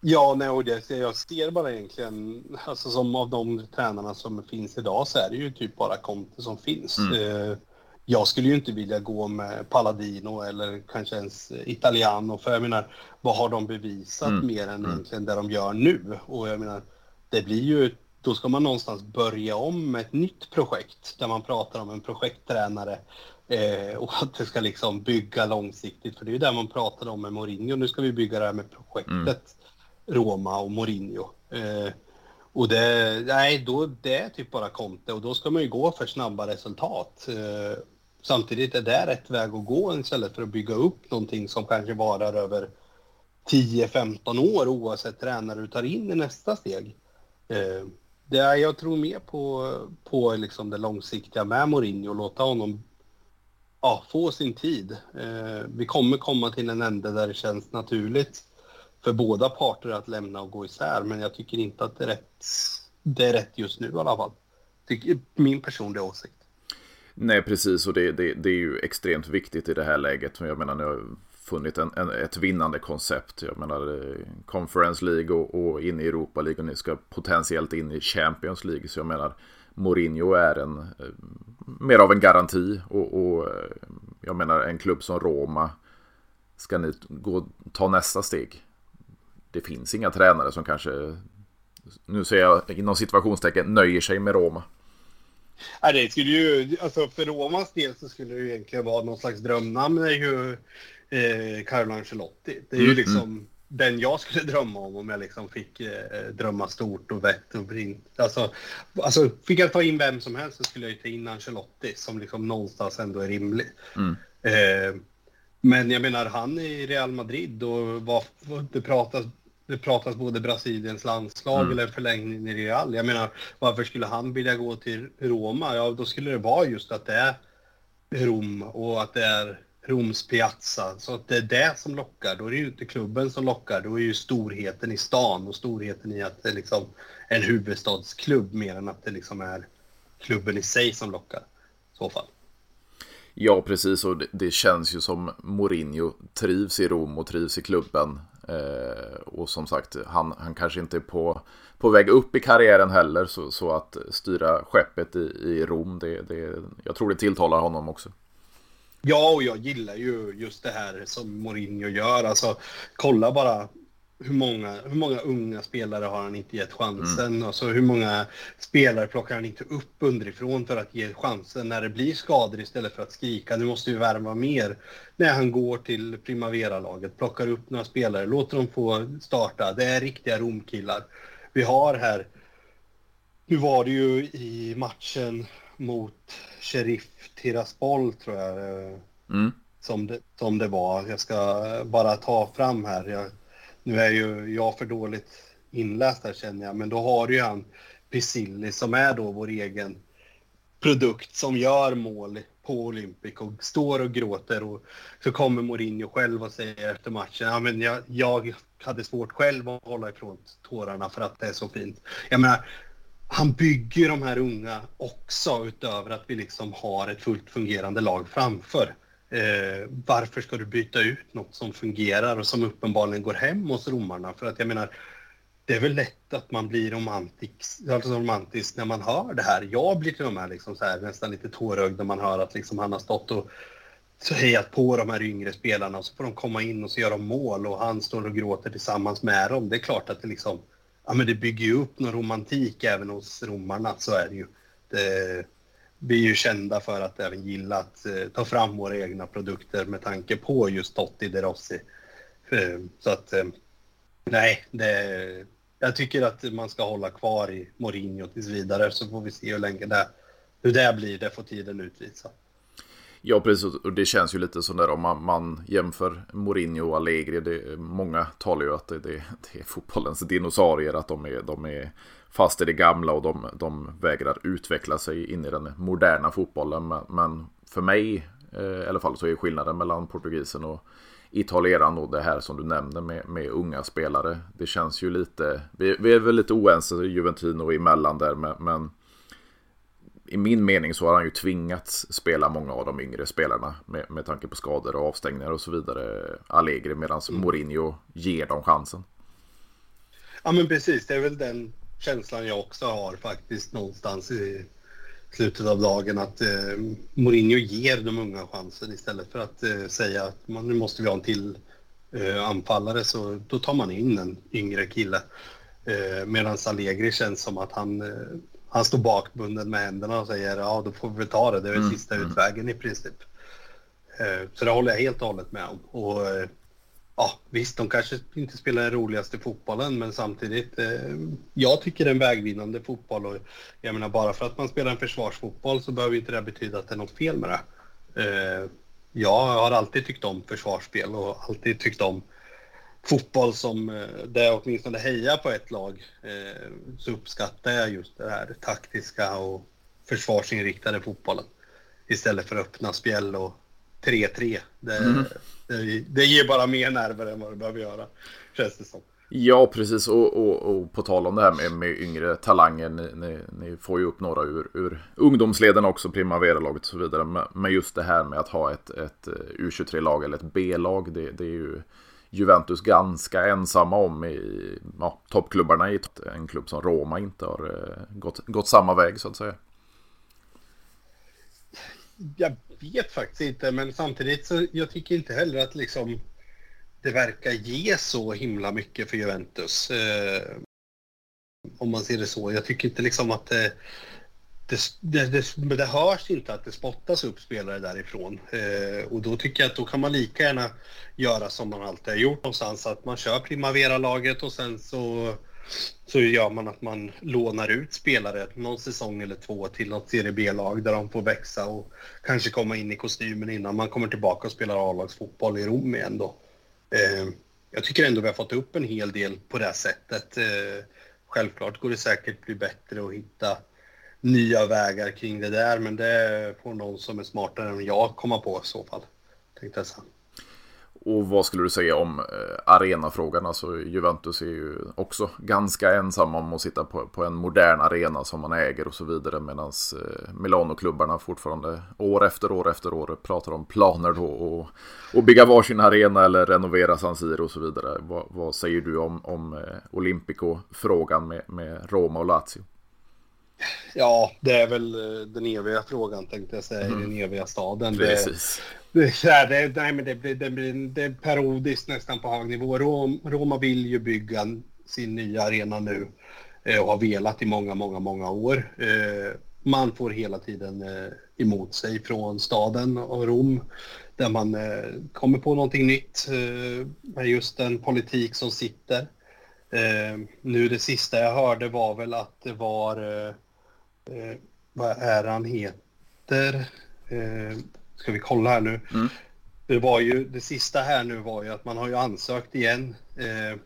Ja, nej, och det, jag ser bara egentligen, alltså som av de tränarna som finns idag så är det ju typ bara Conte som finns. Mm. Eh, jag skulle ju inte vilja gå med Palladino eller kanske ens Italiano för jag menar, vad har de bevisat mm. mer än mm. egentligen det de gör nu? Och jag menar, det blir ju, då ska man någonstans börja om med ett nytt projekt där man pratar om en projekttränare eh, och att det ska liksom bygga långsiktigt. För det är ju det man pratade om med Mourinho. Nu ska vi bygga det här med projektet mm. Roma och Mourinho. Eh, och det, nej, då, det är typ bara Conte och då ska man ju gå för snabba resultat. Eh, Samtidigt är det rätt väg att gå istället för att bygga upp någonting som kanske varar över 10-15 år oavsett tränare du tar in i nästa steg. Eh, det är, jag tror mer på, på liksom det långsiktiga med Mourinho och låta honom ja, få sin tid. Eh, vi kommer komma till en ände där det känns naturligt för båda parter att lämna och gå isär men jag tycker inte att det är rätt, det är rätt just nu i alla fall. Tycker, min personliga åsikt. Nej, precis. Och det, det, det, är ju extremt viktigt i det här läget. Jag menar, ni har funnit en, en, ett vinnande koncept. Jag menar, eh, Conference League och, och in i Europa League och ni ska potentiellt in i Champions League. Så jag menar, Mourinho är en, eh, mer av en garanti. Och, och eh, jag menar, en klubb som Roma, ska ni gå, ta nästa steg? Det finns inga tränare som kanske, nu säger jag inom situationstecken, nöjer sig med Roma. Ja, det skulle ju, alltså för Romas del så skulle det ju egentligen vara någon slags drömnamn är ju eh, Carlo Ancelotti. Det är mm, ju liksom mm. den jag skulle drömma om om jag liksom fick eh, drömma stort och vett och brint. Alltså, alltså fick jag ta in vem som helst så skulle jag ju ta in Ancelotti som liksom någonstans ändå är rimlig. Mm. Eh, men jag menar han i Real Madrid och vad, det pratas det pratas både Brasiliens landslag mm. eller förlängning i Real. Jag menar, varför skulle han vilja gå till Roma? Ja, då skulle det vara just att det är Rom och att det är Roms Piazza. Så att det är det som lockar. Då är det ju inte klubben som lockar. Då är ju storheten i stan och storheten i att det är liksom en huvudstadsklubb mer än att det liksom är klubben i sig som lockar. I så fall. Ja, precis. Och det, det, känns ju som Mourinho trivs i Rom och trivs i klubben. Eh, och som sagt, han, han kanske inte är på, på väg upp i karriären heller. Så, så att styra skeppet i, i Rom, det, det, jag tror det tilltalar honom också. Ja, och jag gillar ju just det här som Mourinho gör. Alltså, kolla bara hur många, hur många unga spelare har han inte gett chansen? Mm. Alltså hur många spelare plockar han inte upp underifrån för att ge chansen när det blir skador istället för att skrika nu måste vi värma mer. När han går till Primavera-laget, plockar upp några spelare, låter dem få starta. Det är riktiga Romkillar. Vi har här, nu var det ju i matchen mot Sheriff Tiraspol tror jag. Mm. Som, det, som det var. Jag ska bara ta fram här. Jag, nu är ju jag för dåligt inläst här känner jag, men då har du ju han Pisilli som är då vår egen produkt som gör mål på Olympic och står och gråter och så kommer Mourinho själv och säger efter matchen, ja men jag, jag hade svårt själv att hålla ifrån tårarna för att det är så fint. Jag menar, han bygger de här unga också utöver att vi liksom har ett fullt fungerande lag framför. Eh, varför ska du byta ut något som fungerar och som uppenbarligen går hem hos romarna? För att jag menar, det är väl lätt att man blir romantisk, alltså romantisk när man hör det här. Jag blir till och med liksom så här, nästan lite tårögd när man hör att liksom han har stått och så hejat på de här yngre spelarna och så får de komma in och så gör de mål och han står och gråter tillsammans med dem. Det är klart att det liksom, ja men det bygger ju upp någon romantik även hos romarna, så är det ju. Det, vi är ju kända för att även gilla att eh, ta fram våra egna produkter med tanke på just Totti de Rossi. Eh, så att, eh, nej, det, jag tycker att man ska hålla kvar i Mourinho tills vidare så får vi se hur länge det, hur det blir, det får tiden utvisa. Ja, precis. Och det känns ju lite sådär om man, man jämför Mourinho och Allegri. Det, många talar ju att det, det, det är fotbollens dinosaurier, att de är, de är fast i det gamla och de, de vägrar utveckla sig in i den moderna fotbollen. Men, men för mig eh, i alla fall så är skillnaden mellan portugisen och italieran och det här som du nämnde med, med unga spelare. Det känns ju lite, vi, vi är väl lite oense Juventino emellan där men, men i min mening så har han ju tvingats spela många av de yngre spelarna med, med tanke på skador och avstängningar och så vidare. Allegri medan mm. Mourinho ger dem chansen. Ja men precis, det är väl den känslan jag också har faktiskt någonstans i slutet av dagen att eh, Mourinho ger de unga chansen istället för att eh, säga att man, nu måste vi ha en till eh, anfallare så då tar man in en yngre kille. Eh, Medan Allegri känns som att han, eh, han står bakbunden med händerna och säger ja då får vi ta det, det är mm. sista mm. utvägen i princip. Eh, så det håller jag helt och hållet med om. Och, eh, ja, visst, de kanske inte spelar den roligaste fotbollen, men samtidigt, eh, jag tycker det är en vägvinnande fotboll och jag menar bara för att man spelar en försvarsfotboll så behöver inte det betyda att det är något fel med det. Eh, jag har alltid tyckt om försvarsspel och alltid tyckt om fotboll som eh, där jag åtminstone hejar på ett lag eh, så uppskattar jag just det här taktiska och försvarsinriktade fotbollen istället för öppna spjäll och 3-3. Det, mm. det, det, ger bara mer nerver än vad det behöver göra, känns det som. Ja, precis. Och, och, och på tal om det här med, med yngre talanger. Ni, ni, ni, får ju upp några ur, ur ungdomsleden också, Primavera-laget och så vidare. Men just det här med att ha ett, ett U23-lag eller ett B-lag. Det, det, är ju Juventus ganska ensamma om i ja, toppklubbarna i en klubb som Roma inte har eh, gått, gått samma väg så att säga. Jag vet faktiskt inte, men samtidigt så jag tycker inte heller att liksom det verkar ge så himla mycket för Juventus. Eh, om man ser det så. Jag tycker inte liksom att det, det, det, det, det hörs inte att det spottas upp spelare därifrån. Eh, och då tycker jag att då kan man lika gärna göra som man alltid har gjort någonstans. Att man kör Primavera-laget och sen så så gör man att man lånar ut spelare någon säsong eller två till något Serie B-lag där de får växa och kanske komma in i kostymen innan man kommer tillbaka och spelar A-lagsfotboll i Rom igen då. Eh, jag tycker ändå vi har fått upp en hel del på det här sättet. Eh, självklart går det säkert bli bättre att hitta nya vägar kring det där, men det får någon som är smartare än jag komma på i så fall. Tänkte jag sen. Och vad skulle du säga om eh, arenafrågan? Alltså Juventus är ju också ganska ensamma om att sitta på, på en modern arena som man äger och så vidare. Medan eh, Milano-klubbarna fortfarande år efter år efter år pratar om planer då och, och bygga varsin arena eller renovera San Siro och så vidare. Vad, vad säger du om, om eh, Olympico-frågan med, med Roma och Lazio? Ja, det är väl den eviga frågan tänkte jag säga, mm. i den eviga staden. Det, här, det, nej, men det, blir, det, blir, det är parodiskt nästan på hög nivå. Rom, Roma vill ju bygga sin nya arena nu eh, och har velat i många, många, många år. Eh, man får hela tiden eh, emot sig från staden och Rom där man eh, kommer på någonting nytt eh, med just den politik som sitter. Eh, nu det sista jag hörde var väl att det var, eh, eh, vad är han heter? Eh, Ska vi kolla här nu? Mm. Det var ju, det sista här nu var ju att man har ju ansökt igen eh,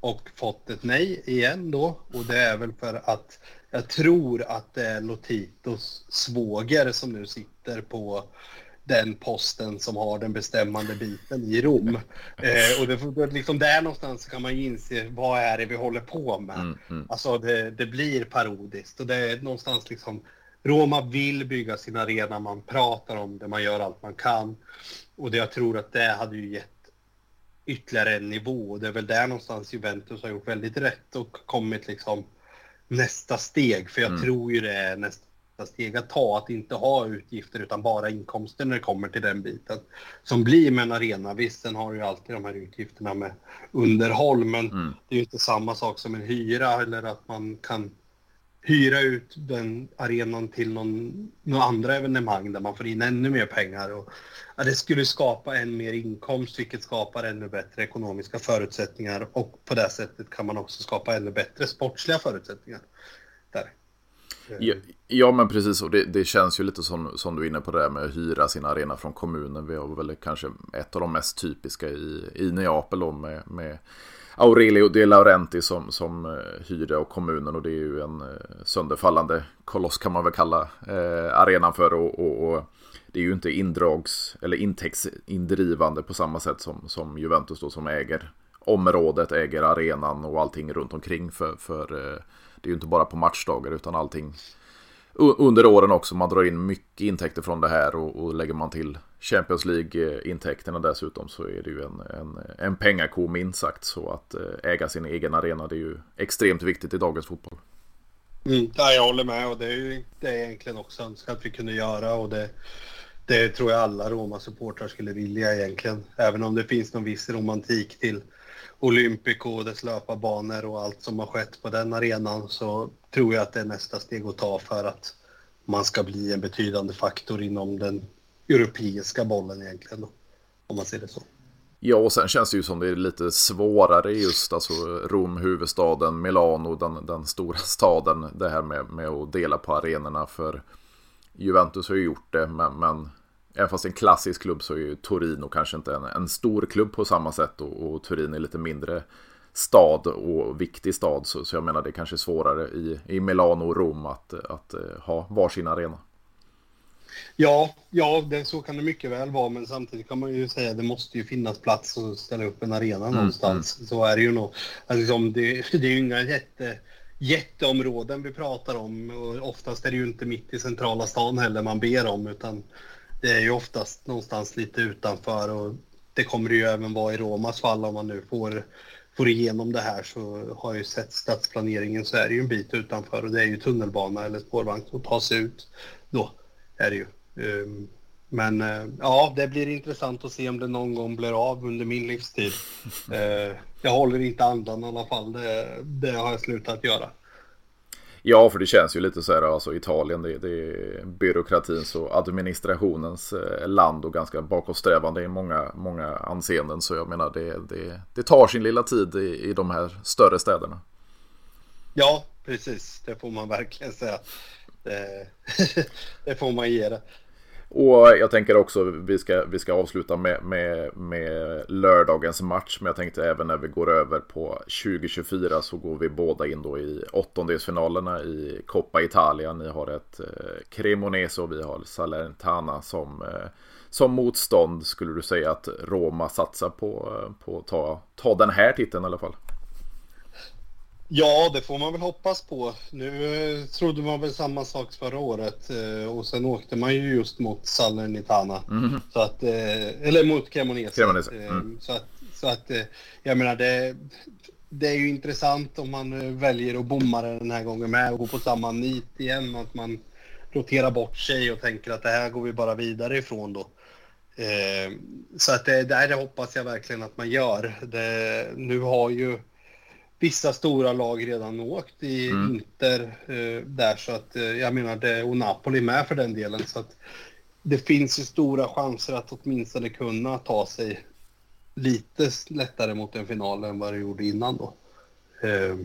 och fått ett nej igen då. Och det är väl för att jag tror att det är Lotitos svåger som nu sitter på den posten som har den bestämmande biten i Rom. Eh, och det, liksom där någonstans kan man ju inse vad är det vi håller på med. Mm, mm. Alltså det, det, blir parodiskt och det är någonstans liksom Roma vill bygga sin arena, man pratar om det, man gör allt man kan. Och det, jag tror att det hade ju gett ytterligare en nivå och det är väl där någonstans Juventus har gjort väldigt rätt och kommit liksom nästa steg. För jag mm. tror ju det är nästa steg att ta, att inte ha utgifter utan bara inkomster när det kommer till den biten. Som blir med en arena. Visst, sen har du ju alltid de här utgifterna med underhåll, men mm. det är ju inte samma sak som en hyra eller att man kan hyra ut den arenan till någon, någon andra evenemang där man får in ännu mer pengar. Och, ja, det skulle skapa än mer inkomst vilket skapar ännu bättre ekonomiska förutsättningar och på det sättet kan man också skapa ännu bättre sportsliga förutsättningar. Där. Ja, ja, men precis. Och det, det, känns ju lite som, som du är inne på det där med att hyra sin arena från kommunen. Vi har väl kanske ett av de mest typiska i, i Neapel då med, med Aurelio De Laurenti som, som eh, hyrde av kommunen och det är ju en eh, sönderfallande koloss kan man väl kalla eh, arenan för och, och, och, det är ju inte indrags eller intäktsindrivande på samma sätt som, som Juventus då som äger området, äger arenan och allting runt omkring för, för eh, det är ju inte bara på matchdagar utan allting under åren också. Man drar in mycket intäkter från det här och, och lägger man till Champions League-intäkterna dessutom så är det ju en, en, en pengako minst sagt. Så att eh, äga sin egen arena det är ju extremt viktigt i dagens fotboll. Mm, ja, jag håller med och det är ju det är egentligen också önskat att vi kunde göra och det, det tror jag alla Roma-supportrar skulle vilja egentligen. Även om det finns någon viss romantik till Olympico och dess löparbanor och allt som har skett på den arenan så tror jag att det är nästa steg att ta för att man ska bli en betydande faktor inom den europeiska bollen egentligen då, om man ser det så. Ja, och sen känns det ju som det är lite svårare just alltså Rom, huvudstaden, Milano, den, den stora staden. Det här med, med att dela på arenorna för Juventus har ju gjort det, men, men Även fast det är en klassisk klubb så är ju Torino kanske inte en, en stor klubb på samma sätt och, och Turin är lite mindre stad och viktig stad. Så, så jag menar det är kanske är svårare i, i Milano och Rom att, att, att ha varsin arena. Ja, ja det, så kan det mycket väl vara men samtidigt kan man ju säga att det måste ju finnas plats att ställa upp en arena mm, någonstans. Mm. Så är det ju nog. Alltså, det, det är ju inga jätte, jätteområden vi pratar om och oftast är det ju inte mitt i centrala stan heller man ber om utan det är ju oftast någonstans lite utanför och det kommer det ju även vara i Romas fall om man nu får, får igenom det här så har jag ju sett stadsplaneringen så är det ju en bit utanför och det är ju tunnelbana eller spårvagn som tar sig ut då är det ju. Ehm, men eh, ja, det blir intressant att se om det någon gång blir av under min livstid. Eh, jag håller inte andan i alla fall, det, det har jag slutat göra. Ja, för det känns ju lite så här, alltså Italien det, det är byråkratins och administrationens eh, land och ganska bakåtsträvande i många, många anseenden. Så jag menar det, det, det tar sin lilla tid i, i de här större städerna. Ja, precis. Det får man verkligen säga. Det, det får man ge det. Och jag tänker också vi ska, vi ska avsluta med, med, med lördagens match. Men jag tänkte även när vi går över på 2024 så går vi båda in då i åttondelsfinalerna i Coppa Italia. Ni har ett eh, Cremonese och vi har Salernitana som, eh, som motstånd. Skulle du säga att Roma satsar på, eh, på att ta, ta den här titeln i alla fall? Ja, det får man väl hoppas på. Nu trodde man väl samma sak förra året eh, och sen åkte man ju just mot Salernitana. Mm. Så att, eh, eller mot Cremonese. Eh, mm. Så att, så att jag menar det, det är ju intressant om man väljer att bomma den här gången med och gå på samma nit igen. Att man roterar bort sig och tänker att det här går vi bara vidare ifrån då. Eh, så att det, det hoppas jag verkligen att man gör. Det, nu har ju vissa stora lag redan åkt i mm. Inter eh, där så att eh, jag menar det och Napoli med för den delen så att det finns ju stora chanser att åtminstone kunna ta sig lite lättare mot en final än vad det gjorde innan då. Eh,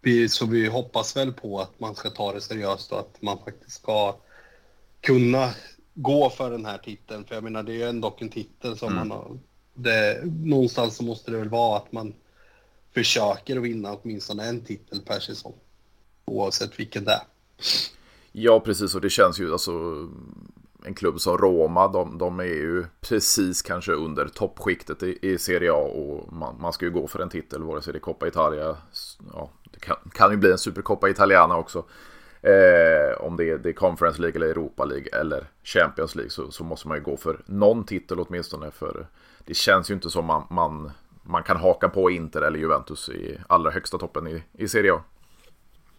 vi, så vi hoppas väl på att man ska ta det seriöst och att man faktiskt ska kunna gå för den här titeln. För jag menar det är ju ändå en titel som mm. man har. Det, någonstans så måste det väl vara att man försöker att vinna åtminstone en titel per säsong. Oavsett vilken det är. Ja, precis. Och det känns ju alltså en klubb som Roma, de, de är ju precis kanske under toppskiktet i, i Serie A och man, man, ska ju gå för en titel, vare sig det är Coppa Italia, ja, det kan, kan ju bli en Supercoppa Italiana också. Eh, om det är, det är Conference League eller Europa League eller Champions League så, så, måste man ju gå för någon titel åtminstone. För det känns ju inte som man, man, man kan haka på Inter eller Juventus i allra högsta toppen i, i Serie A.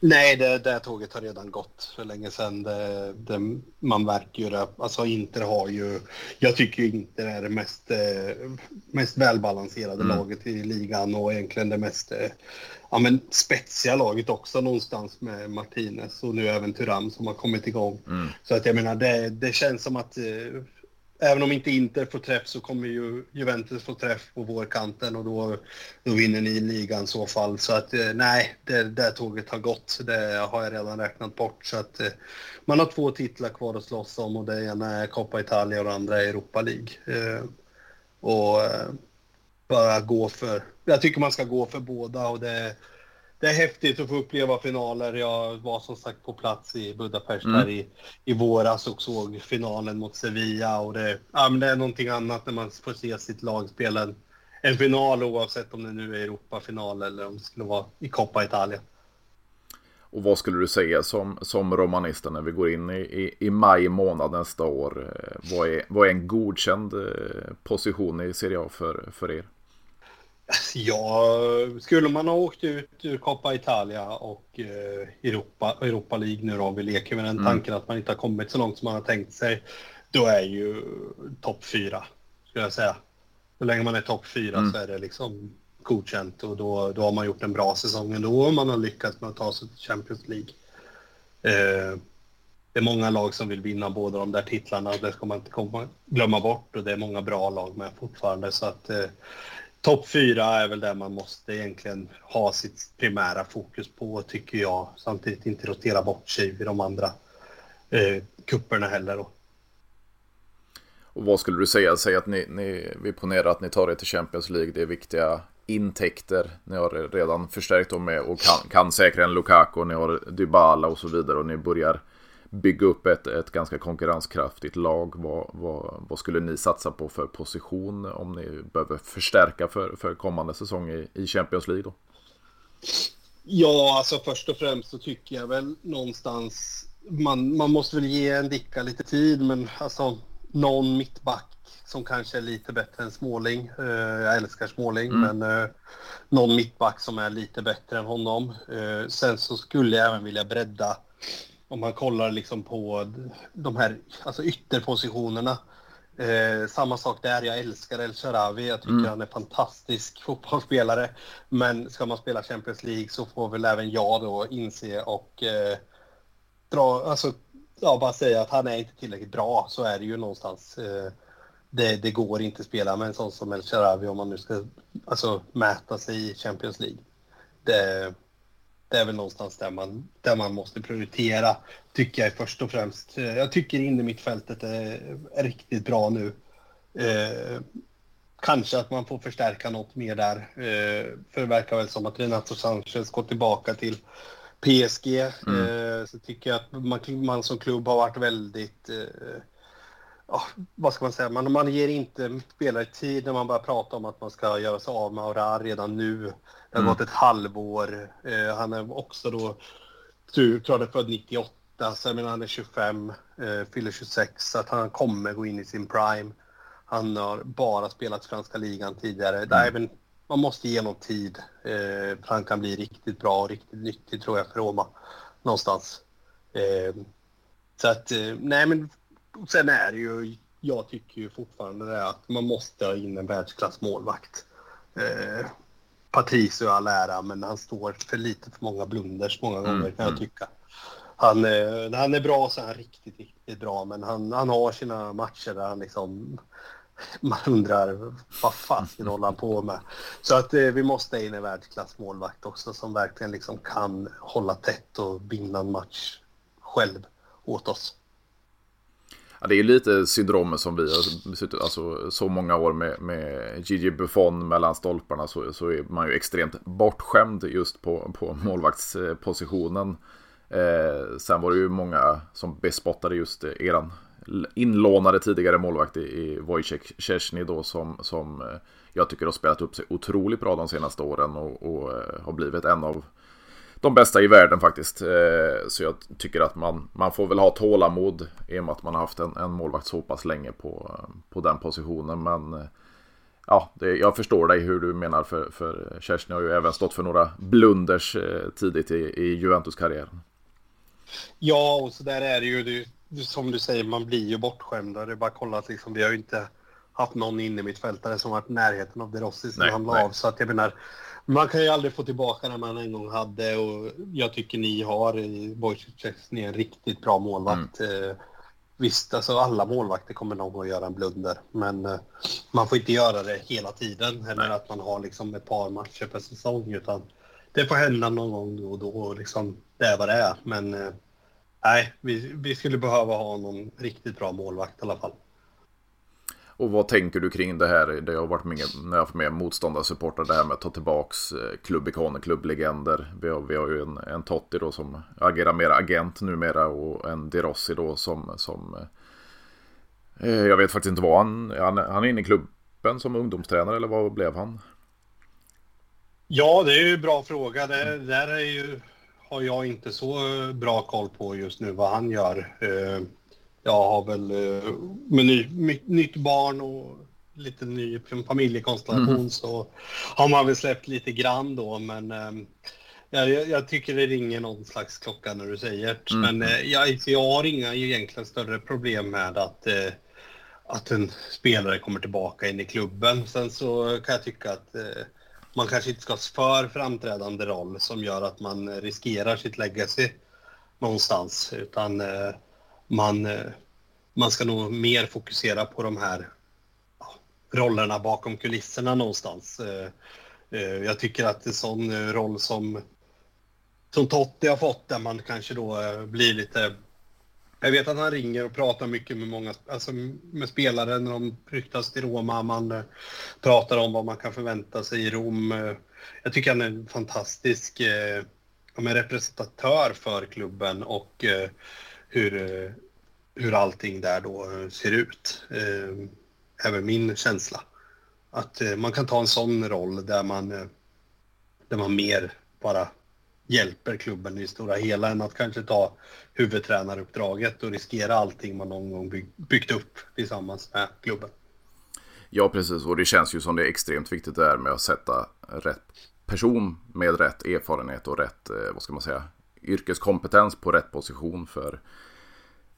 Nej, det, det tåget har redan gått för länge sedan. Det, det, man verkar ju det. Alltså Inter har ju... Jag tycker Inter är det mest, eh, mest välbalanserade mm. laget i ligan och egentligen det mest eh, ja, men spetsiga laget också någonstans med Martinez och nu även Turam som har kommit igång. Mm. Så att jag menar, det, det känns som att eh, även om inte Inter får träff så kommer ju Juventus få träff på vårkanten och då, då vinner ni ligan i så fall. Så att eh, nej, det, där tåget har gått. Det har jag redan räknat bort. Så att eh, man har två titlar kvar att slåss om och det ena är Coppa Italia och det andra är Europa League. Eh, och bara gå för, jag tycker man ska gå för båda och det det är häftigt att få uppleva finaler. Jag var som sagt på plats i Budapest mm. i, i våras och såg finalen mot Sevilla. Och det, ja, men det är någonting annat när man får se sitt lag spela en, en final oavsett om det nu är Europafinal eller om det skulle vara i Coppa Italia. Och vad skulle du säga som, som romanista när vi går in i, i, i maj månad nästa år? Eh, vad är, vad är en godkänd eh, position i Serie A för, för er? Ja, skulle man ha åkt ut ur Coppa Italia och eh, Europa, Europa League nu då, vi leker med den mm. tanken att man inte har kommit så långt som man har tänkt sig, då är ju topp fyra, skulle jag säga. Så länge man är topp fyra mm. så är det liksom godkänt och då, då har man gjort en bra säsong ändå om man har lyckats med att ta sig till Champions League. Eh, det är många lag som vill vinna båda de där titlarna, det ska man inte komma, glömma bort och det är många bra lag med fortfarande så att eh, Topp fyra är väl där man måste egentligen ha sitt primära fokus på, tycker jag. Samtidigt inte rotera bort sig vid de andra eh, kupperna heller. Då. Och vad skulle du säga? Säg att ni, ni, vi ponerar att ni tar er till Champions League. Det är viktiga intäkter. Ni har redan förstärkt dem med och kan, kan säkra en Lukaku. Ni har Dybala och så vidare. Och ni börjar bygga upp ett, ett ganska konkurrenskraftigt lag. Vad, vad, vad, skulle ni satsa på för position om ni behöver förstärka för, för kommande säsong i, i Champions League? Då? Ja, alltså först och främst så tycker jag väl någonstans man, man måste väl ge en Dicka lite tid, men alltså någon mittback som kanske är lite bättre än Småling. Uh, jag älskar Småling, mm. men uh, någon mittback som är lite bättre än honom. Uh, sen så skulle jag även vilja bredda om man kollar liksom på de här alltså ytterpositionerna. Eh, samma sak där, jag älskar El Sharawi, jag tycker mm. han är fantastisk fotbollsspelare. Men ska man spela Champions League så får väl även jag då inse och eh, dra, alltså, ja, bara säga att han är inte tillräckligt bra, så är det ju någonstans. Eh, det, det, går inte att spela med en sån som El Sharawi om man nu ska alltså, mäta sig i Champions League. Det, det är väl någonstans där man, där man måste prioritera, tycker jag först och främst. Jag tycker in mittfältet är, är riktigt bra nu. Eh, kanske att man får förstärka något mer där. Eh, för det verkar väl som att Renato Sanchez går tillbaka till PSG. Mm. Eh, så tycker jag att man, man, som klubb har varit väldigt eh, ja, vad ska man säga, man, man ger inte spelare tid när man börjar prata om att man ska göra sig av med Aura redan nu. Det har mm. gått ett halvår. Eh, han är också då, tror jag, är född 98, så jag menar han är 25, eh, fyller 26, så att han kommer gå in i sin prime. Han har bara spelat franska ligan tidigare. Mm. Där även, man måste ge honom tid, eh, för han kan bli riktigt bra och riktigt nyttig tror jag för Roma. Någonstans. Eh, så att, eh, nej men sen är det ju jag tycker ju fortfarande det att man måste ha in en världsklassmålvakt. Eh, Patricio all ära, men han står för lite för många blunders många gånger mm, kan jag mm. tycka. Han, eh, han är bra så är han riktigt, riktigt bra, men han, han har sina matcher där han liksom man undrar vad fasiken håller han på med. Så att eh, vi måste in en världsklassmålvakt också som verkligen liksom kan hålla tätt och vinna en match själv åt oss. Ja, det är lite syndromet som vi har suttit alltså, så många år med, med Gigi Buffon mellan stolparna så, så är man ju extremt bortskämd just på, på målvaktspositionen. Eh, sen var det ju många som bespottade just eran inlånade tidigare målvakt i Wojciech Szczesny då som, som eh, jag tycker har spelat upp sig otroligt bra de senaste åren och, och eh, har blivit en av de bästa i världen faktiskt. Eh, så jag tycker att man, man får väl ha tålamod i och med att man har haft en, en målvakt så pass länge på, på den positionen. Men ja, det, jag förstår dig hur du menar för, för Kerstin har ju även stått för några blunders tidigt i, i Juventus-karriären. Ja, och så där är det ju. Det som du säger, man blir ju bortskämd. Det är bara att kolla att liksom, vi har ju inte haft någon inne mittfältare som varit närheten av De Rossi som han la av. Så att jag menar, man kan ju aldrig få tillbaka det man en gång hade och jag tycker ni har i Wojciech ni är en riktigt bra målvakt. Mm. Eh, visst, alltså alla målvakter kommer någon gång göra en blunder, men eh, man får inte göra det hela tiden eller att man har liksom ett par matcher per säsong utan det får hända någon gång då och då och liksom det är vad det är. Men eh, Nej, vi, vi skulle behöva ha någon riktigt bra målvakt i alla fall. Och vad tänker du kring det här? Det har varit med när jag har varit med motståndarsupportrar det här med att ta tillbaks eh, klubbikoner, klubblegender. Vi har, vi har ju en, en Totti då som agerar mer agent numera och en De Rossi då som, som eh, eh, jag vet faktiskt inte vad han, han, han är inne i klubben som ungdomstränare eller vad blev han? Ja, det är ju en bra fråga. Det där är ju har jag inte så bra koll på just nu vad han gör. Eh, jag har väl eh, med ny, nytt barn och lite ny familjekonstellation mm. så har man väl släppt lite grann då men ehm, jag, jag, tycker det ringer någon slags klocka när du säger det. Mm. Men eh, jag, jag har inga egentligen större problem med att, att en spelare kommer tillbaka in i klubben. Sen så kan jag tycka att man kanske inte ska ha för framträdande roll som gör att man riskerar sitt legacy någonstans. Utan eh, man, eh, man ska nog mer fokusera på de här rollerna bakom kulisserna någonstans. Eh, eh, jag tycker att en sån roll som, som Totti har fått där man kanske då blir lite jag vet att han ringer och pratar mycket med många alltså med spelare när de ryktas till Roma. Man pratar om vad man kan förvänta sig i Rom. Jag tycker han är en fantastisk eh, representatör för klubben och eh, hur, eh, hur allting där då eh, ser ut. Eh, även min känsla. Att man kan ta en sån roll där man, där man mer bara hjälper klubben i stora hela än att kanske ta huvudtränaruppdraget och riskera allting man någon gång bygg, byggt upp tillsammans med klubben. Ja, precis. Och det känns ju som det är extremt viktigt där med att sätta rätt person med rätt erfarenhet och rätt, vad ska man säga, yrkeskompetens på rätt position för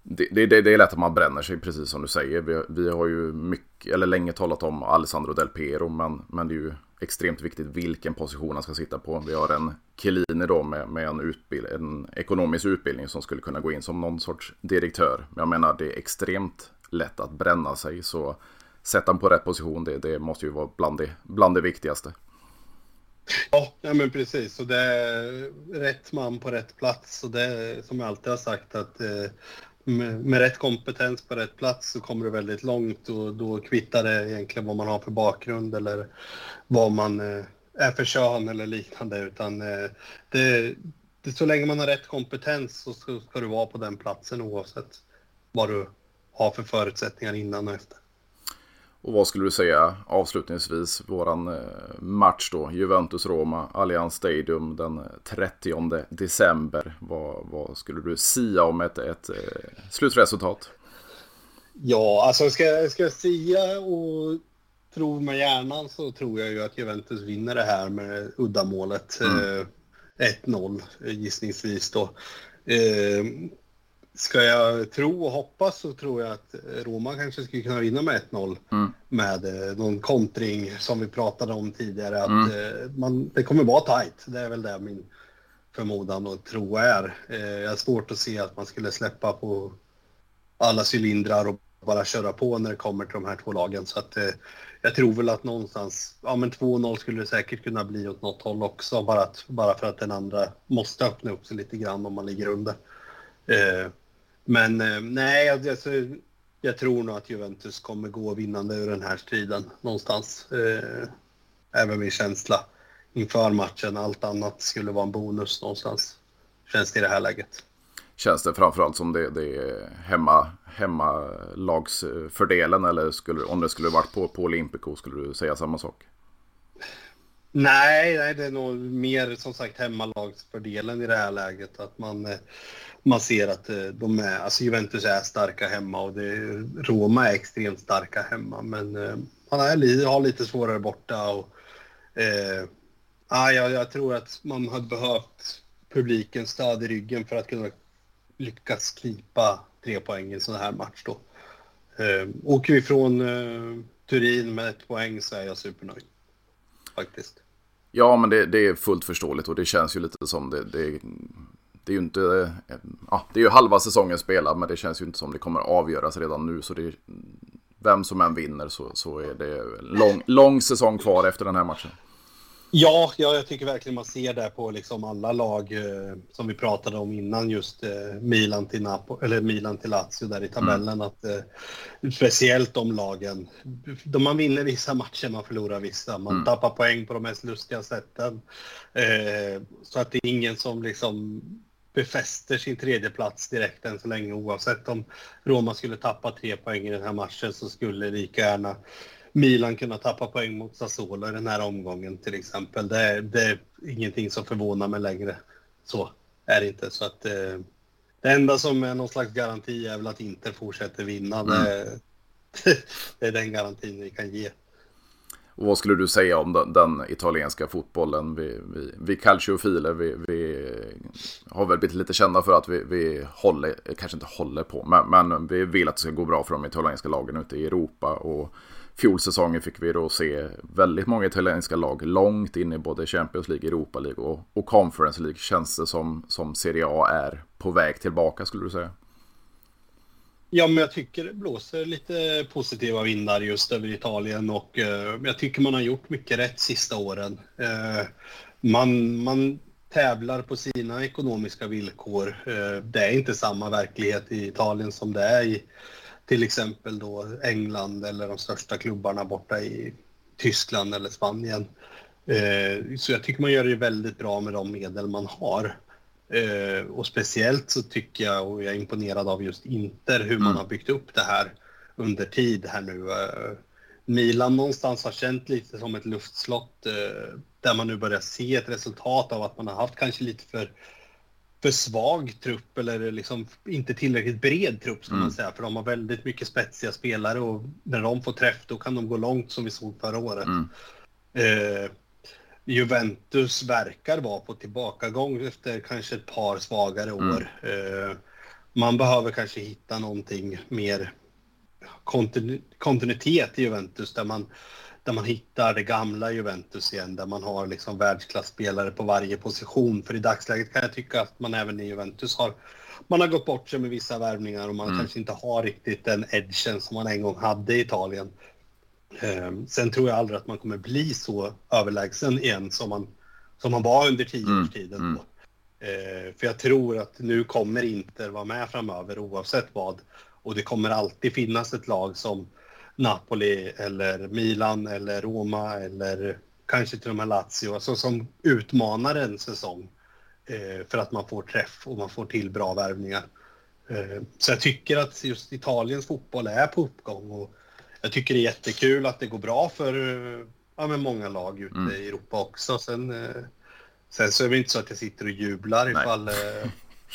det, det, det, är lätt att man bränner sig, precis som du säger. Vi, vi har ju mycket, eller länge talat om Alessandro Del Piero, men, men det är ju extremt viktigt vilken position han ska sitta på. Vi har en Chiellini då med, med en, utbild, en ekonomisk utbildning som skulle kunna gå in som någon sorts direktör. Men jag menar det är extremt lätt att bränna sig så sätta honom på rätt position det, det måste ju vara bland det, bland det viktigaste. Ja, ja men precis. Så det är rätt man på rätt plats. Och det är som jag alltid har sagt att eh, med, med, rätt kompetens på rätt plats så kommer du väldigt långt och då kvittar det egentligen vad man har för bakgrund eller vad man eh, är för kön eller liknande. Utan eh, det, det, så länge man har rätt kompetens så ska, ska du vara på den platsen oavsett vad du har för förutsättningar innan och efter. Och vad skulle du säga avslutningsvis, våran eh, match då, Juventus-Roma, Allianz Stadium den 30 december. Vad, vad skulle du sia om ett, ett, eh, slutresultat? Ja, alltså ska, ska jag sia och tro med hjärnan så tror jag ju att Juventus vinner det här med uddamålet. Mm. Eh, 1-0 gissningsvis då. Eh, ska jag tro och hoppas så tror jag att Roma kanske skulle kunna vinna med 1-0 mm. med eh, någon kontring som vi pratade om tidigare. Att mm. eh, man, det kommer vara tajt. Det är väl det min förmodan och tro är. Eh, jag har svårt att se att man skulle släppa på alla cylindrar och bara köra på när det kommer till de här två lagen. Så att, eh, jag tror väl att någonstans, ja men 2-0 skulle det säkert kunna bli åt något håll också. Bara, att, bara för att den andra måste öppna upp sig lite grann om man ligger under. Eh, men eh, nej, alltså, jag tror nog att Juventus kommer gå vinnande ur den här striden någonstans. Eh, även min känsla inför matchen. Allt annat skulle vara en bonus någonstans. Känns det i det här läget. Känns det framförallt som det, det är hemma, hemmalagsfördelen eller skulle, om det skulle varit på, på Olympico skulle du säga samma sak? Nej, nej, det är nog mer som sagt hemmalagsfördelen i det här läget. Att man, eh, man ser att eh, de är, alltså Juventus är starka hemma och det, Roma är extremt starka hemma. Men eh, man är, har lite svårare borta. Och, eh, ja, jag tror att man hade behövt publikens stöd i ryggen för att kunna lyckas knipa tre poäng i en sån här match då. Eh, åker vi från eh, Turin med ett poäng så är jag supernöjd. Faktiskt. Ja, men det, det, är fullt förståeligt och det känns ju lite som det, det, det är ju inte, ja, det är ju halva säsongen spelad, men det känns ju inte som det kommer avgöras redan nu. Så det vem som än vinner så, så är det lång, lång säsong kvar efter den här matchen. Ja, ja, jag tycker verkligen man ser det på liksom alla lag eh, som vi pratade om innan just eh, Milan till Napo eller Milan till Lazio där i tabellen. Mm. Att, eh, speciellt de lagen. De man vinner vissa matcher, man förlorar vissa. Man mm. tappar poäng på de mest lustiga sätten. Eh, så att det är ingen som liksom befäster sin tredje plats direkt än så länge. Oavsett om Roma skulle tappa tre poäng i den här matchen så skulle lika gärna Milan kunna tappa poäng mot Sassuolo i den här omgången till exempel. Det är, det är ingenting som förvånar mig längre. Så är det inte. Så att, eh, det enda som är någon slags garanti är väl att Inter fortsätter vinna. Mm. Det, det, är den garantin vi kan ge. Och vad skulle du säga om den, den italienska fotbollen? Vi, vi, vi calciofiler, vi, vi har väl blivit lite kända för att vi, vi håller, kanske inte håller på, men, men vi vill att det ska gå bra för de italienska lagen ute i Europa. Och fjolsäsongen fick vi då se väldigt många italienska lag långt in i både Champions League, Europa League och, och Conference League. Känns det som, som Serie A är på väg tillbaka skulle du säga? Ja, men jag tycker det blåser lite positiva vindar just över Italien och eh, jag tycker man har gjort mycket rätt sista åren. Eh, man, man tävlar på sina ekonomiska villkor. Eh, det är inte samma verklighet i Italien som det är i till exempel då England eller de största klubbarna borta i Tyskland eller Spanien. Eh, så jag tycker man gör det väldigt bra med de medel man har. Eh, och speciellt så tycker jag, och jag är imponerad av just Inter, hur man mm. har byggt upp det här under tid här nu. Eh, Milan någonstans har känt lite som ett luftslott där man nu börjar se ett resultat av att man har haft kanske lite för för svag trupp eller liksom inte tillräckligt bred trupp ska mm. man säga. För de har väldigt mycket spetsiga spelare och när de får träff då kan de gå långt som vi såg förra året. Mm. Eh, Juventus verkar vara på tillbakagång efter kanske ett par svagare mm. år. Mm. Eh, man behöver kanske hitta någonting mer kontinu kontinuitet i Juventus där man där man hittar det gamla Juventus igen, där man har liksom världsklasspelare på varje position. För i dagsläget kan jag tycka att man även i Juventus har, man har gått bort sig med vissa värvningar och man mm. kanske inte har riktigt den edgen som man en gång hade i Italien. Um, sen tror jag aldrig att man kommer bli så överlägsen igen som man, som man var under tioårstiden. Mm. Uh, för jag tror att nu kommer Inter vara med framöver oavsett vad. Och det kommer alltid finnas ett lag som Napoli eller Milan eller Roma eller kanske till och med Lazio, alltså som utmanar en säsong eh, för att man får träff och man får till bra värvningar. Eh, så jag tycker att just Italiens fotboll är på uppgång och jag tycker det är jättekul att det går bra för ja, med många lag ute mm. i Europa också. Sen, eh, sen så är det inte så att jag sitter och jublar Nej. ifall eh,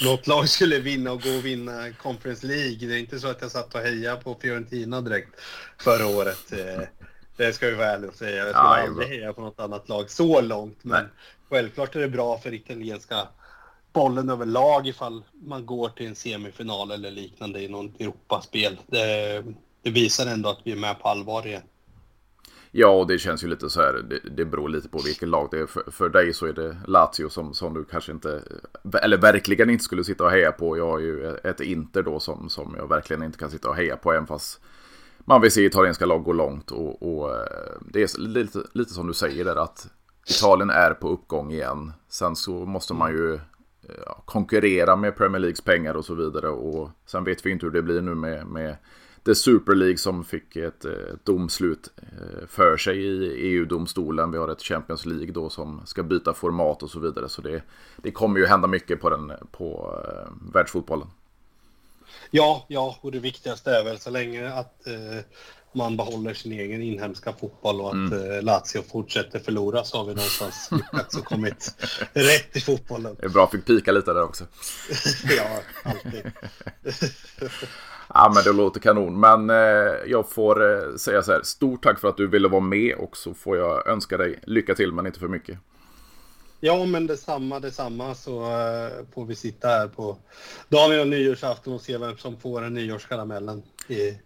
något lag skulle vinna och gå och vinna Conference League. Det är inte så att jag satt och hejade på Fiorentina direkt förra året. Eh, det ska vi vara ärliga och säga. Jag skulle ja, aldrig heja på något annat lag så långt. Men Nej. självklart är det bra för italienska bollen överlag ifall man går till en semifinal eller liknande i något Europaspel. Det, det visar ändå att vi är med på allvar igen. Ja, och det känns ju lite så här. Det, det beror lite på vilket lag det är. För, för dig så är det Lazio som, som du kanske inte, eller verkligen inte skulle sitta och heja på. Jag har ju ett Inter då som, som jag verkligen inte kan sitta och heja på, även fast man vill se italienska lag gå långt. Och, och eh, det är lite, lite som du säger där att Italien är på uppgång igen. Sen så måste man ju eh, ja, konkurrera med Premier Leagues pengar och så vidare. Och sen vet vi inte hur det blir nu med, med The Super League som fick ett, ett eh, domslut eh, för sig i EU-domstolen. Vi har ett Champions League då som ska byta format och så vidare. Så det, det kommer ju hända mycket på, den, på uh, världsfotbollen. Ja, ja, och det viktigaste är väl så länge att uh, man behåller sin egen inhemska fotboll och att mm. uh, Lazio fortsätter förlora så har vi någonstans och kommit rätt i fotbollen. Det är bra, fick pika lite där också. ja, alltid. Ja men det låter kanon. Men eh, jag får eh, säga så här. Stort tack för att du ville vara med och så får jag önska dig lycka till men inte för mycket. Ja men detsamma, detsamma så eh, får vi sitta här på dagen innan nyårsafton och se vem som får en nyårskaramellen i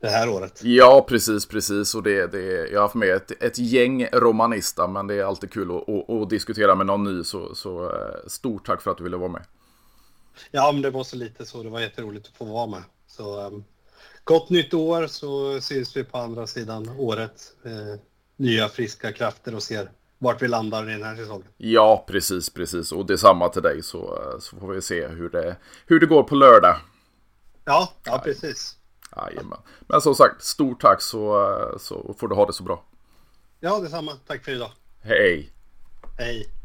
det här året. Ja precis, precis. Och det, det, jag har haft med ett, ett gäng romanista men det är alltid kul att, att, att diskutera med någon ny. Så, så eh, stort tack för att du ville vara med. Ja men det var så lite så. Det var jätteroligt att få vara med. Så um, gott nytt år så syns vi på andra sidan året. Eh, nya friska krafter och ser vart vi landar i den här säsongen. Ja, precis, precis. Och detsamma till dig så, så får vi se hur det, hur det går på lördag. Ja, ja precis. Jajamän. Men som sagt, stort tack så, så får du ha det så bra. Ja, detsamma. Tack för idag. Hej. Hej.